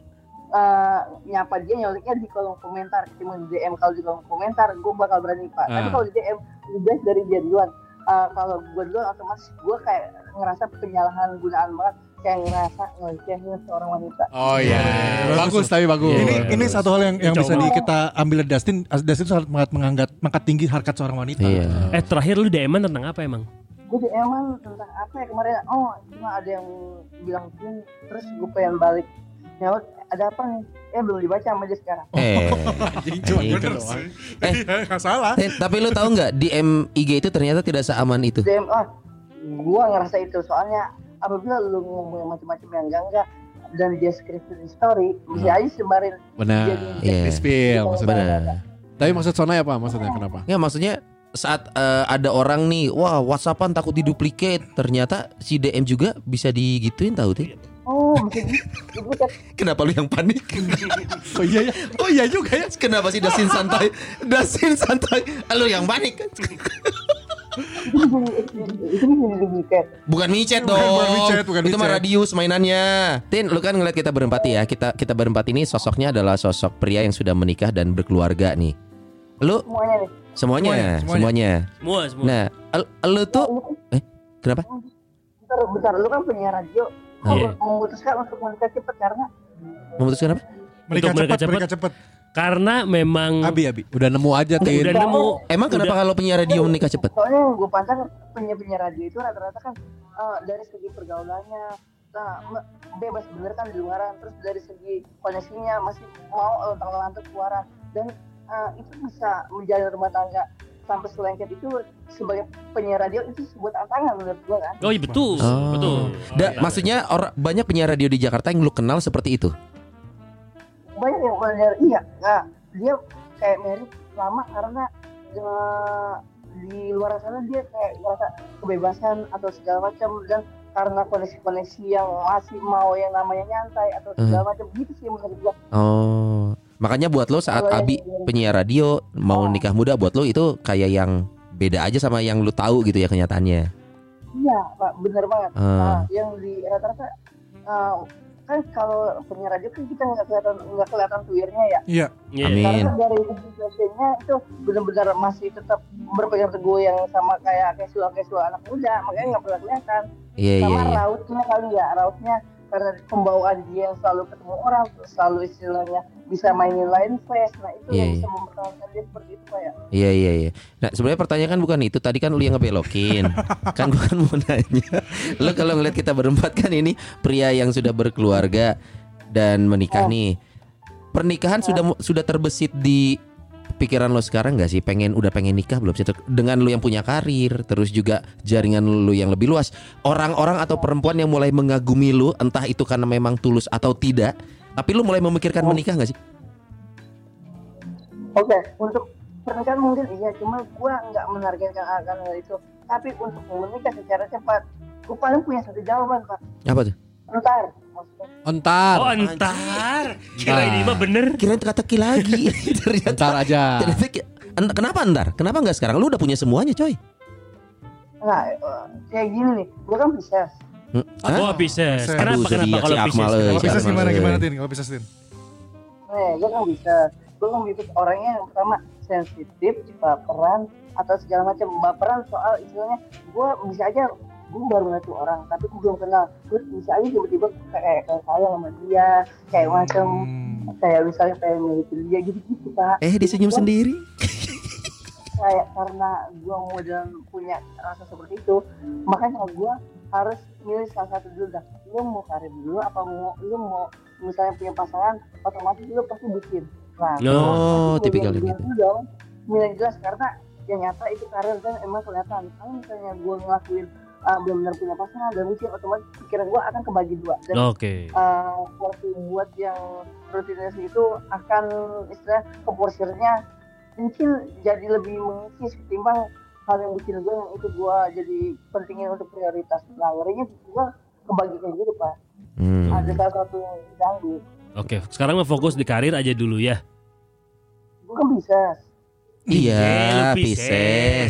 uh, nyapa dia nyoleknya di kolom komentar ketimbang di DM kalau di kolom komentar gue bakal berani pak tapi Ah. kalau di DM lebih baik dari dia duluan Uh, kalau gue duluan otomatis gue kayak ngerasa penyalahan gunaan banget kayak ngerasa ngelecehin seorang wanita Oh iya. Bagus tapi bagus. Ini ini satu hal yang yang bisa Coba. di, kita ambil dari Dustin. Dustin sangat sangat mengangkat mengangkat tinggi harkat seorang wanita. Iya. Eh terakhir lu DM tentang apa emang? gue di eman tentang apa ya kemarin oh cuma ada yang bilang gini terus gue pengen balik ya ada apa nih eh belum dibaca sama dia sekarang Eh. Anjing, cuma Anjing. bener sih. Eh. Iya, nggak salah. Eh, tapi lu tahu nggak DM IG itu ternyata tidak seaman itu. DM oh gue ngerasa itu soalnya apabila lu ngomong yang macam-macam yang enggak enggak dan dia scripted di story bisa aja sebarin Benar. Iya. Di spill maksudnya. Benar. Tapi maksud Sonai apa maksudnya? Kenapa? Ya maksudnya saat eh, ada orang nih, wah WhatsAppan takut diduplicate, ternyata si DM juga bisa digituin tahu tuh. Oh Kenapa lu yang panik? Oh iya ya. Oh iya juga ya. Kenapa sih Dasin santai? Dasin santai. Lu yang panik kan? Bukan micet Bukan, dong. bukan micet, bukan itu mah micet. radius mainannya. Tin, lu kan ngeliat kita berempat ya. Kita kita berempat ini sosoknya adalah sosok pria yang sudah menikah dan berkeluarga nih. Lu semuanya nih semuanya, Semuanya, semuanya. semuanya. Semua semua. Nah, lu tuh eh kenapa? bentar bentar lu kan penyiar radio Ah, iya. memutuskan untuk menikah cepat karena Memutuskan apa? Menikah Untuk menikah cepat, menikah cepat. Karena memang Abi, Abi. Udah nemu aja Tin. udah nemu Emang kenapa kalau penyiar radio menikah cepet? soalnya yang gue pantang penyiar-penyiar radio itu rata-rata kan eh, dari segi pergaulannya nah, bebas bener kan di luaran terus dari segi koneksinya masih mau lontang-lantung suara dan eh, itu bisa menjalin rumah tangga sampai selengket itu sebagai penyiar radio itu sebuah tantangan menurut gue kan Oh iya betul, Oh. betul. Da, maksudnya orang banyak penyiar radio di Jakarta yang lu kenal seperti itu. banyak yang penyiar iya nah dia kayak merit lama karena eh, di luar sana dia kayak ngerasa kebebasan atau segala macam dan karena koneksi-koneksi yang masih mau yang namanya nyantai atau segala macam gitu sih menurut gua Oh, makanya buat lo saat yang Abi penyiar radio mau Oh. nikah muda buat lo itu kayak yang beda aja sama yang lu tahu gitu ya kenyataannya. iya pak bener banget Ah. nah yang di rata-rata eh, kan kalau penyiar radio kan kita nggak kelihatan nggak kelihatan tuirnya ya Iya. Iya. Amin. karena dari segi fashionnya itu benar-benar masih tetap berpegang teguh yang sama kayak casual casual anak muda makanya nggak pernah kelihatan Iya iya sama iya. rautnya kali ya rautnya karena pembawaan dia yang selalu ketemu orang selalu istilahnya bisa mainin line face nah itu Iya, yang iya. bisa mempertahankan dia seperti itu pak ya Iya iya iya. Nah sebenarnya pertanyaan kan bukan itu. Tadi kan lu yang ngebelokin. kan gua kan mau nanya. Lu kalau ngeliat kita berempat kan ini pria yang sudah berkeluarga dan menikah nih. Pernikahan sudah mu- sudah terbesit di pikiran lo sekarang nggak sih? Pengen udah pengen nikah belum sih? Dengan lu yang punya karir, terus juga jaringan lu yang lebih luas. Orang-orang atau perempuan yang mulai mengagumi lu, entah itu karena memang tulus atau tidak. Tapi lu mulai memikirkan menikah nggak sih? oke untuk pernikahan mungkin iya cuma gua nggak menargetkan akan hal itu tapi untuk menikah secara cepat gua paling punya satu jawaban pak Apa tuh? maksudnya Entar. Oh entar. Kira ini mah bener. Kirain kata-kaki lagi. Ternyata Entar aja. Ternyata kenapa ntar? Kenapa nggak sekarang? Lu udah punya semuanya, coy. nah eh, kayak gini nih gua kan bisa Hmm? Oh Pisces. Pisces. Kenapa Aduh, kenapa zodiak kalau Pisces? Akmal, eh. Kalau bisa gimana namanya? gimana Tin? Kalau bisa Tin. Nih, gue kan bisa. Gue kan bisa orangnya yang pertama sensitif, baperan, atau segala macam baperan soal istilahnya gue bisa aja gue baru ngeliat tuh orang tapi gue belum kenal terus bisa aja tiba-tiba kayak kayak sayang sama dia kayak macam Hmm. kayak misalnya kayak milikin dia gitu-gitu pak Eh dia senyum sendiri. kayak karena gue modal punya rasa seperti itu makanya gue harus milih salah satu dulu dah lu mau karir dulu apa mau lu mau misalnya punya pasangan otomatis lu pasti bikin nah. Oh, tipikal gitu. dong milih jelas karena yang nyata itu karir kan emang kelihatan kalau misalnya gue ngelakuin uh, benar-benar punya pasangan dan mungkin otomatis pikiran gue akan kebagi dua. Dan Oke. uh, waktu buat yang rutinitas itu akan istilah keporsirnya mungkin jadi lebih mengisi ketimbang hal yang bikin gue yang itu gue jadi pentingin untuk prioritas. Nah ngerinya gue kebagi kayak gitu pak. Hmm. ada salah satu yang diganggu Oke, sekarang mah fokus di karir aja dulu ya. gue kan bisa Iya, Eh,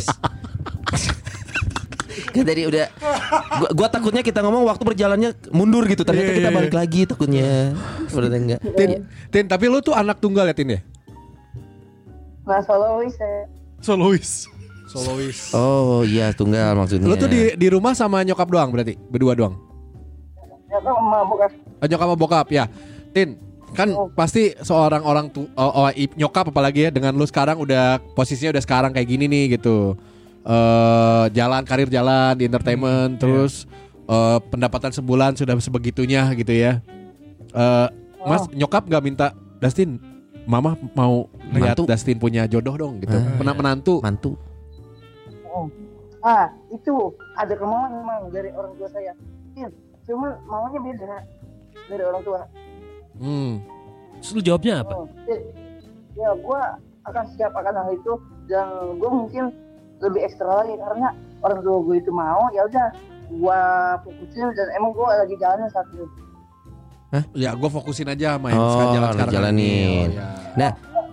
kan tadi udah gua, gua takutnya kita ngomong waktu berjalannya mundur gitu ternyata Iya, kita iya, balik lagi takutnya Sebenarnya enggak Tin, Tin, tapi lu tuh anak tunggal ya Tin ya? nah solois saya Solois. Solois. oh iya tunggal maksudnya Lu tuh di di rumah sama nyokap doang berarti? Berdua doang? ya kan emak bukan Eh, nyokap sama bokap ya. Tin, kan pasti seorang orang tu oh, oh, nyokap apalagi ya dengan lu sekarang udah posisinya udah sekarang kayak gini nih gitu. Eh jalan karir jalan di entertainment terus eh, pendapatan sebulan sudah sebegitunya gitu ya. Eh Mas nyokap nggak minta Dustin, Mama mau lihat. Dustin punya jodoh dong gitu. Ah, Pernah menantu. mantu ah itu ada kemauan memang dari orang tua saya Iya, cuman maunya beda dari orang tua Hmm. Terus lu jawabnya apa? Oh, ya, ya gue akan siap akan hal itu dan gue mungkin lebih ekstra lagi karena orang tua gue itu mau ya udah gue fokusin dan emang gue lagi jalan saat ini Ya gue fokusin aja sama yang Oh, sekarang jalan sekarang jalanin. ini. Oh, ya.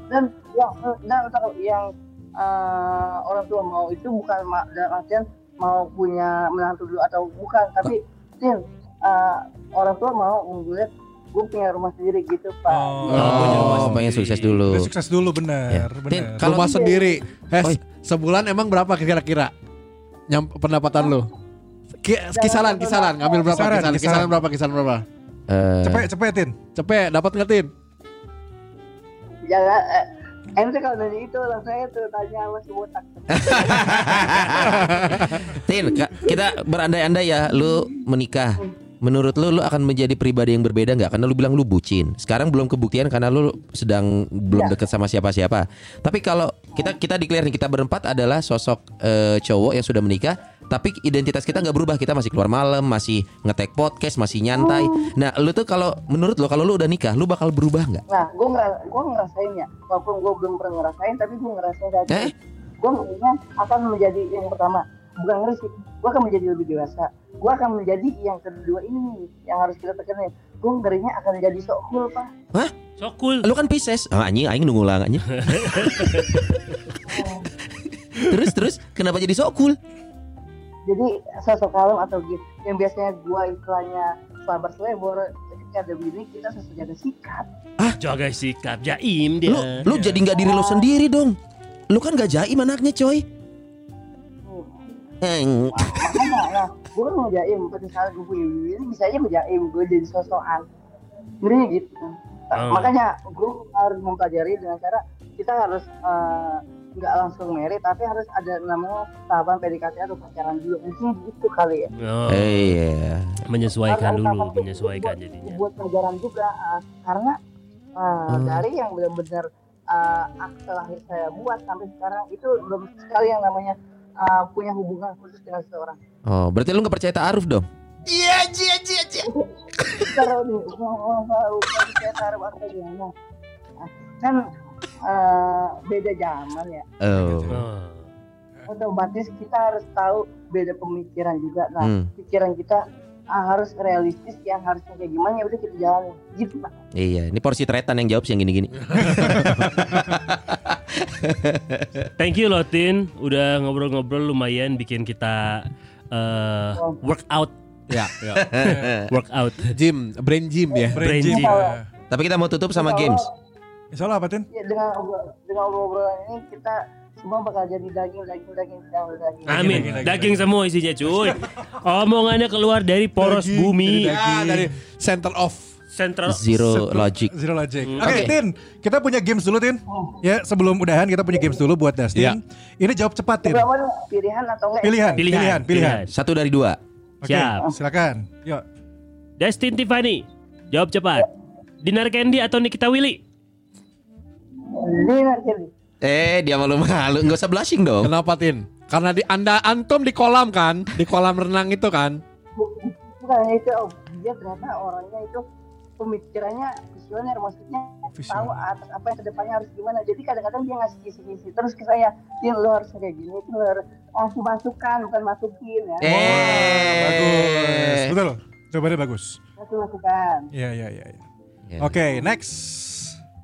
dan yang dan kalau yang eh, orang tua mau itu bukan ma- dalam artian mau punya menantu dulu atau bukan tapi Tin eh, orang tua mau ngeliat gue punya rumah sendiri gitu pak Oh, Oh, punya rumah Oh, pengen sendiri. sukses dulu. Udah sukses dulu benar, Ya. benar. Tin, kalau rumah sendiri. Hes, sebulan emang berapa kira-kira? Nyam pendapatan lu? Ki- kisaran, kisaran, ngambil berapa Kisaran, kisaran, kisaran, kisaran. berapa, kisaran berapa? Eh, cepet cepetin. Cepet, dapat nggak Tin? jangan eh, ente kalau dari itu langsung aja tuh tanya sama si botak Tin, kita berandai-andai ya, lu menikah. Menurut lu, lu akan menjadi pribadi yang berbeda nggak? Karena lu bilang lu bucin. Sekarang belum kebuktian karena lu sedang belum deket sama siapa-siapa. Tapi kalau kita kita declare nih kita berempat adalah sosok eh, cowok yang sudah menikah, tapi identitas kita nggak berubah. Kita masih keluar malam, masih ngetek podcast, masih nyantai. Nah, lu tuh kalau menurut lu kalau lu udah nikah, lu bakal berubah nggak? nah gue ngera gue ngerasain ya walaupun gue belum pernah ngerasain tapi gue ngerasain tadi Eh? gue akan menjadi yang pertama bukan ngeri sih gue akan menjadi lebih dewasa gue akan menjadi yang kedua ini nih, yang harus kita tekenin gue ngerinya akan menjadi sok cool pak So cool. Lu kan Pisces. Oh, anjing aing nunggu lang anjing. terus terus kenapa jadi sok cool? jadi sosok kalem atau gitu yang biasanya gue istilahnya sabar selebor ketika ada bini kita sesuai jaga sikap Jaga sikap jaim dia. Lu lu jadi nggak diri lu sendiri dong. Lu kan gak jaim anaknya coy. Eng. makanya nah gue kan ngejaim pada saat gue punya bini bisa aja ngejaim gue jadi sosokan ngeri gitu Oh. makanya gue harus mempelajari dengan cara kita harus eh, nggak langsung merit tapi harus ada namanya tahapan PDKT atau pacaran dulu mungkin gitu kali ya Oh, Iya. menyesuaikan Karena dulu, menyesuaikan buat- jadinya. buat pelajaran juga eh, karena eh, Hmm. dari yang benar-benar eh, akte lahir saya buat sampai sekarang itu belum sekali yang namanya eh, punya hubungan khusus dengan seseorang Oh, berarti lu nggak percaya ta'aruf dong? taruh nih mau saya taruh apa gimana kan eh, beda zaman ya Oh. Oh. otomatis kita harus tahu beda pemikiran juga nah Hmm. pikiran kita ah, harus realistis yang harusnya kayak gimana ya udah kita jalan gitu pak Iya, ini porsi tretan yang jawab sih yang gini-gini. Thank you loh Tin, udah ngobrol-ngobrol lumayan bikin kita eh, workout, Ya, ya. workout. Gym, brain gym ya. Brain Brain gym. gym. ya. Tapi kita mau tutup sama Insya games. Insya Allah apa Tin? ya, dengan dengan obrolan ini kita semua bakal jadi daging daging daging daging daging Amin. Daging, daging, Daging semua isinya cuy. Omongannya keluar dari poros Daging, bumi. dari Ya, dari center of Central Zero logic. Zero logic. Oke, Oke. Tin. Kita punya games dulu, Tin. Ya, sebelum udahan kita punya games dulu buat Dustin. Iya. Ini jawab cepat, Tin. Pilihan atau enggak? Pilihan, Pilihan, pilihan, pilihan. Satu dari dua. Oke, Siap. silakan. Yuk. Destin Tiffany. Jawab cepat. Dinar Candy atau Nikita Willy? Dinar Candy. Eh, dia malu-malu. Nggak usah blushing dong. Kenapa Tin? Karena di Anda antum di kolam kan, di kolam renang itu kan. Bukan itu, oh, dia ternyata orangnya itu pemikirannya visioner, maksudnya tahu atas apa yang ke depannya harus gimana. Jadi kadang-kadang dia ngasih kisi-kisi terus ke saya, Tin lo harus kayak gini, lo harus kasih masukan bukan masukin ya. Eh, Bagus. Betul. Jawabannya bagus. Kasih masukan. Iya, iya, iya. iya. Ya. Oke, next.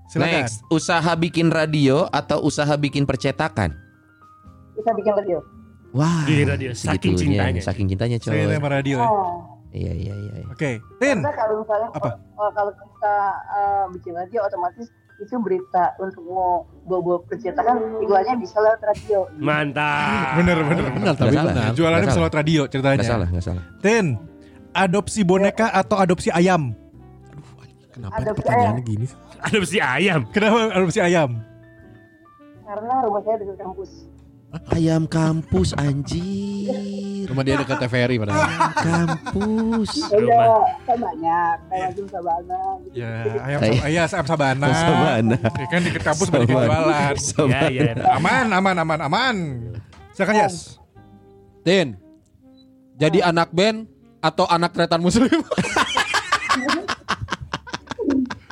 Silakan. Next, usaha bikin radio atau usaha bikin percetakan? Kita bikin radio. Wah, Di radio, saking cintanya. Saking cintanya coy. Saya radio ya. Oh. Iya iya iya. iya. Oke, Tin. Karena kalau misalnya Apa? kalau kita eh, bikin radio otomatis itu berita untuk mau bawa percetakan iklannya bisa lewat radio. Mantap. Bener, bener. Benar tapi salah. benar. Jualannya bisa lewat radio ceritanya. Nggak salah nggak salah. Tin. Adopsi boneka atau adopsi ayam? Kenapa Ada pertanyaannya gini? sih? Adopsi ayam. Kenapa adopsi ayam? Karena rumah saya dekat kampus. Ayam kampus anjir. Rumah dia dekat TVRI padahal. Kampus. Iya, kan banyak. Kayak Jum Sabana gitu. Ya, ayam Ayam. ayam, ayam sabana. Sabana. Ya kan di kampus banyak jualan. Ya, ya. Aman, aman, aman, aman. Silakan Yes. Tin. Jadi anak band atau anak tretan muslim?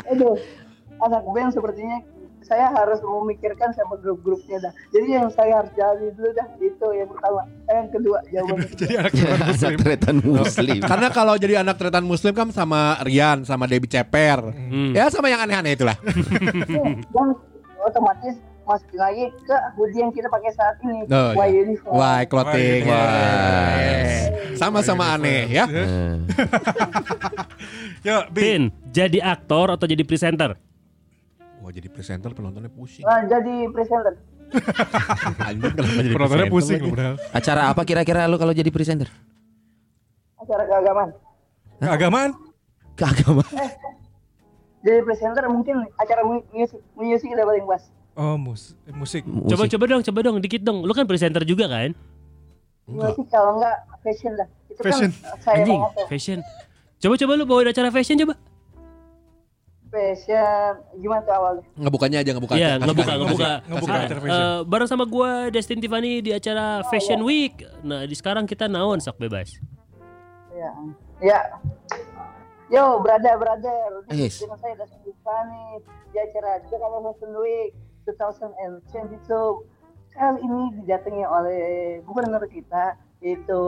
Aduh, anak band sepertinya saya harus memikirkan sama grup-grupnya dah. Jadi yang saya harus jalani dulu dah itu yang pertama. Eh, Yang kedua jawabannya. Jadi anak Anak muslim. tretan muslim. Karena kalau jadi anak tretan muslim kan sama Rian, sama Debbie Ceper. Hmm. Ya sama yang aneh-aneh itulah. dan otomatis masukin lagi ke hoodie yang kita pakai saat ini. Oh, Why iya. uniform. Why clothing. Why. Yes. Sama-sama aneh ya. Eh, Yuk, Bi. Tin, jadi aktor atau jadi presenter? Wah jadi presenter penontonnya pusing. Nah, jadi presenter. Anjing kenapa jadi Penontonnya presenter pusing lagi? loh. Acara apa kira-kira lu kalau jadi presenter? Acara keagamaan. Keagamaan? Keagamaan. Jadi presenter mungkin acara mu- musik, musik kita paling pas. Oh, mus musik. Coba coba dong, coba dong, dikit dong. Lu kan presenter juga kan? Musik kalau enggak fashion dah. Itu Fashion. kan saya tuh. fashion. Coba coba lu bawain acara fashion coba. Fashion gimana tuh awalnya? Ngebukanya aja ngebuka. Iya, ngebuka, ngebuka. Ngebuka eh, bareng sama gua Destin Tiffany di acara Fashion Week. Nah, di sekarang kita naon sok bebas. Ya. Ya. Yo, brother, brother. Yes. Dengan saya Dasar Tiffany di acara Jakarta Fashion Week 2022. Kali ini didatangi oleh gubernur kita yaitu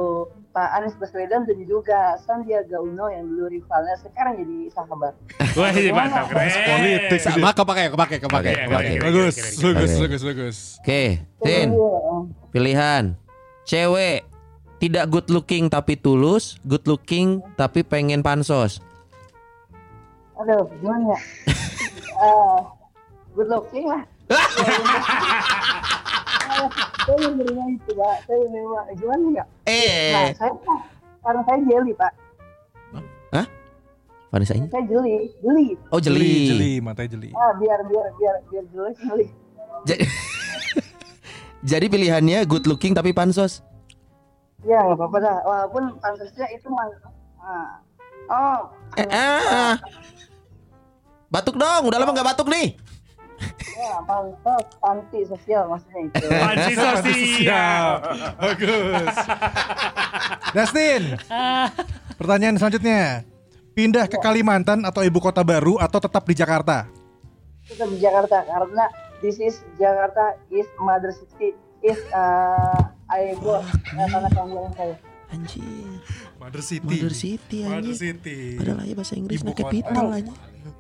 Pak Anies Baswedan dan juga Sandiaga Uno yang dulu rivalnya sekarang jadi sahabat. Wah, ini mantap keren. Politik. Sama kepake, kepake, kepake. Bagus, bagus, bagus, bagus. Oke, Tin, Iya. pilihan. Cewek tidak good looking tapi tulus, good looking tapi pengen pansos. Aduh, gimana ya? Eh, good looking lah. Saya menerima itu, Pak. Saya menerima. Gimana ya? Nah, Eh, saya karena saya jeli, Pak. Vanessa ini? Saya jeli, jeli. Oh Jeli, jeli. jeli, matanya jeli. Ah, biar biar biar biar jeli, jeli. Jadi, jadi pilihannya good looking tapi pansos. Ya, nggak apa-apa dah. Walaupun pantasnya itu man. Ah. Oh, Eh, ah. Batuk dong, udah lama nggak batuk nih. Ya, pantas, panti sosial maksudnya itu. Pansi sosial. Bagus. Dustin. Pertanyaan selanjutnya. Pindah ke Kalimantan atau ibu kota baru atau tetap di Jakarta? Tetap di Jakarta karena this is Jakarta is mother city is uh, I go uh, tanah kelahiran saya. Anjir, Mother City. Mother City Mother. City. Padahal aja bahasa Inggris Ibu kota. capital aja.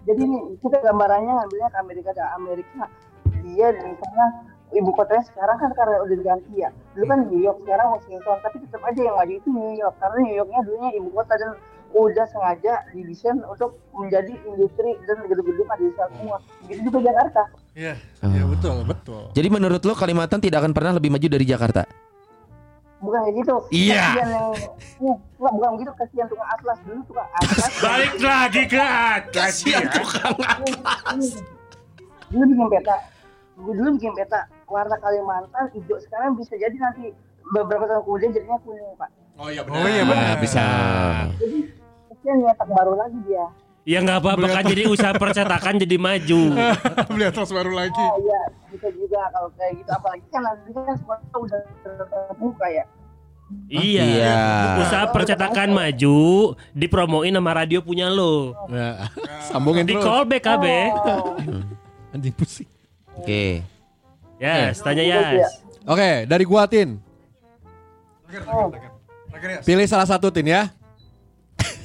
Jadi nih kita gambarannya ngambilnya ke Amerika dan Amerika dia di sana ibu kotanya sekarang kan karena udah diganti ya dulu kan New York sekarang Washington tapi tetap aja yang maju itu New York karena New Yorknya dulunya ibu kota dan udah sengaja didesain untuk menjadi industri dan gedung-gedung ada di sana semua begitu juga Jakarta Iya, Oh. iya betul, betul. Jadi menurut lo Kalimantan tidak akan pernah lebih maju dari Jakarta? Bukan kayak gitu. Iya. Kasihan yang, uh, bukan, bukan gitu, kasihan tukang atlas dulu tukang atlas. Balik lagi ke atas ya. dulu bikin peta gue dulu bikin peta warna Kalimantan hijau sekarang bisa jadi nanti beberapa tahun kemudian jadinya kuning pak Oh iya Oh iya benar. bisa. jadi kasihan nyetak baru lagi dia Ya nggak apa-apa kan jadi usaha percetakan jadi maju. Beli atas baru lagi. oh iya bisa juga kalau kayak gitu apalagi kan nanti kan semua udah terbuka ya Iya. Iya. Usaha percetakan maju, dipromoin sama radio punya lo. Ya. Sambungin Di call back KB. oh, Anjing pusing. Oke. Yes, tanya Yas. Oke, dari gua Tin. oh. Pilih salah satu Tin ya.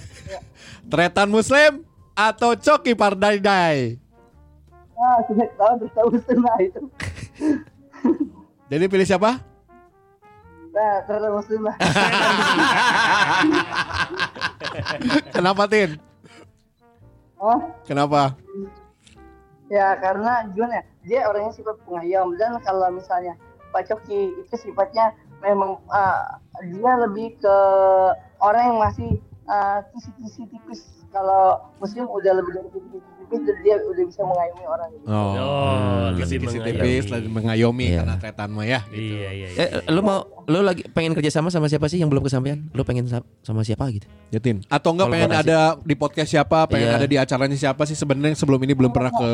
Tretan Muslim atau Coki Pardadai? ah sudah terus tahu itu Jadi pilih siapa? nah terus muslim lah Kenapa Tin? oh Kenapa? Ya karena gimana ya, dia orangnya sifat pengayom dan kalau misalnya Pak Coki itu sifatnya memang uh, dia lebih ke orang yang masih uh, kisi-kisi tipis. Kalau muslim udah lebih dari tipis dia udah bisa mengayomi orang gitu. Oh, Oh, lebih kisi mengayomi. tipis, lebih mengayomi Iya. karena Tretan mah ya. Iya, iya, iya. Eh, lu mau lu lagi pengen kerja sama sama siapa sih yang belum kesampaian? Lu pengen sa- sama siapa gitu? Ya, Tin. Atau enggak pengen ada di podcast siapa, pengen Iya. ada di acaranya siapa sih sebenarnya sebelum ini belum pernah ke?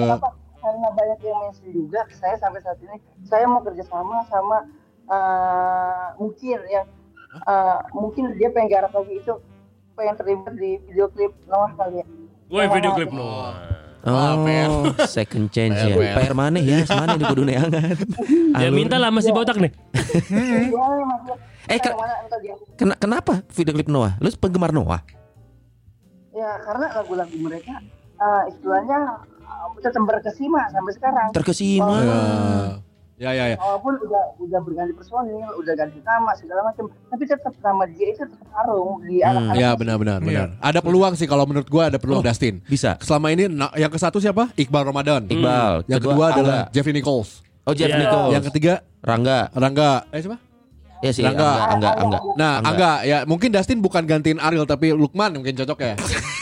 Karena banyak yang mention juga saya sampai saat ini saya mau kerjasama sama uh, mungkin yang uh, mungkin dia pengen garap lagi itu pengen terlibat di video klip Noah kali ya. Woi, video klip Noah. Ah, fair. Oh, second chance ya. PR mana ya? Mana di kudu neangan. Ya minta lah masih botak nih. Gimana maksudnya? Eh, Ken- kenapa video klip Noah? Lu penggemar Noah? Ya karena lagu-lagu mereka eh, istilahnya uh, tetap berkesima sampai sekarang. Terkesima. Ya, ya, ya. Walaupun udah udah berganti personil, udah ganti nama segala macam, tapi tetap nama dia itu tetap harum di anak-anak. Ya benar-benar Iya. benar. Ada peluang sih kalau menurut gua ada peluang Oh. Dustin. Bisa. Selama ini na- yang ke satu siapa? Iqbal Ramadan. Iqbal. Yang kedua, adalah Angga. Jeffrey Nichols. Oh Jeff Iya. Nichols. Yang ketiga Rangga. Rangga. Eh siapa? Ya sih, Rangga. Angga, Angga, Angga. Nah, Angga. Angga. ya mungkin Dustin bukan gantiin Ariel tapi Lukman mungkin cocok ya.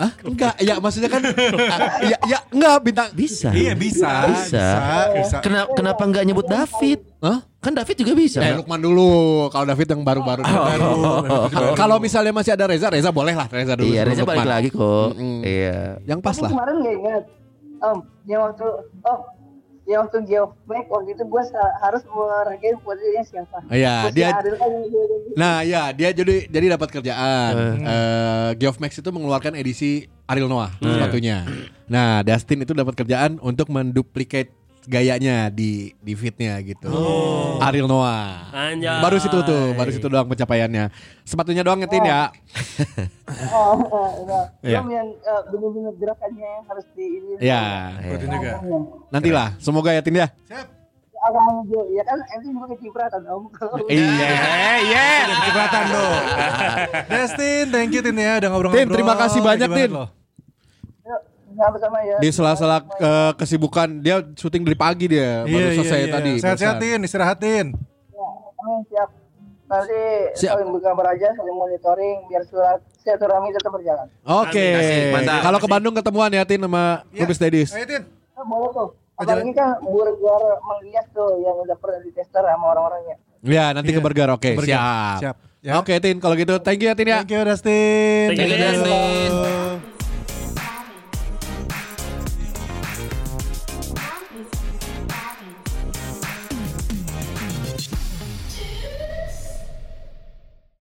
Hah? Enggak, ya maksudnya kan ah, ya ya enggak bintang Bisa. Iya bisa. Bisa. bisa. Kenapa kenapa nggak nyebut David? Hah? Kan David juga bisa. Eh Lukman dulu. Kalau David yang baru-baru. Ka- Kalau misalnya masih ada Reza, Reza boleh lah Reza dulu. iya, Reza balik Lukman. lagi kok. Mm-mm. Iya. Yang pas Tapi lah. kemarin nggak ingat. Om, yang waktu oh yang waktu Geofmax waktu itu gue harus meragain posisinya siapa. Iya, Posisi dia Ariel kan Nah, ya dia jadi jadi dapat kerjaan. Eh Geoff Max itu mengeluarkan edisi Ariel Noah sepatunya. Nah, Dustin itu dapat kerjaan untuk menduplikat gayanya di di fitnya gitu. Ariel Noah. Anjay. Baru situ tuh, baru situ doang pencapaiannya. Sepatunya doang ngetin ya. Oh, oh, oh. Iya. Belum yang eh, benar-benar gerakannya harus di ini. Ya, Ikutin juga. nantilah. Semoga ya Tin ya. Abang Jo, ya kan ente juga kecipratan om. Kalau Iya, iya. Kecepatan lo. Destin, thank you Tin ya udah ngobrol-ngobrol. Tin, terima kasih banyak, Tin. Ya. Di sela-sela eh, kesibukan dia syuting dari pagi dia baru Iya, selesai iya, iya. tadi. Sehat-sehatin, istirahatin. Ya, amin, siap. Nanti Siap. saling berkabar aja, saling monitoring biar surat silaturahmi tetap berjalan. Oke. Mantap. Kalau ke Bandung ketemuan ya Tin sama Iya. Rubis Dedis. Ayo Tin. Nah, boleh tuh. Apalagi kan burger mengias tuh yang udah pernah ditester sama orang-orangnya. Ya, nanti ke Iya. burger. Oke, Burger. siap. Siap. Ya. Oke, Tin, kalau gitu thank you ya Tin ya. Thank you Dustin. Thank you, Dustin. you.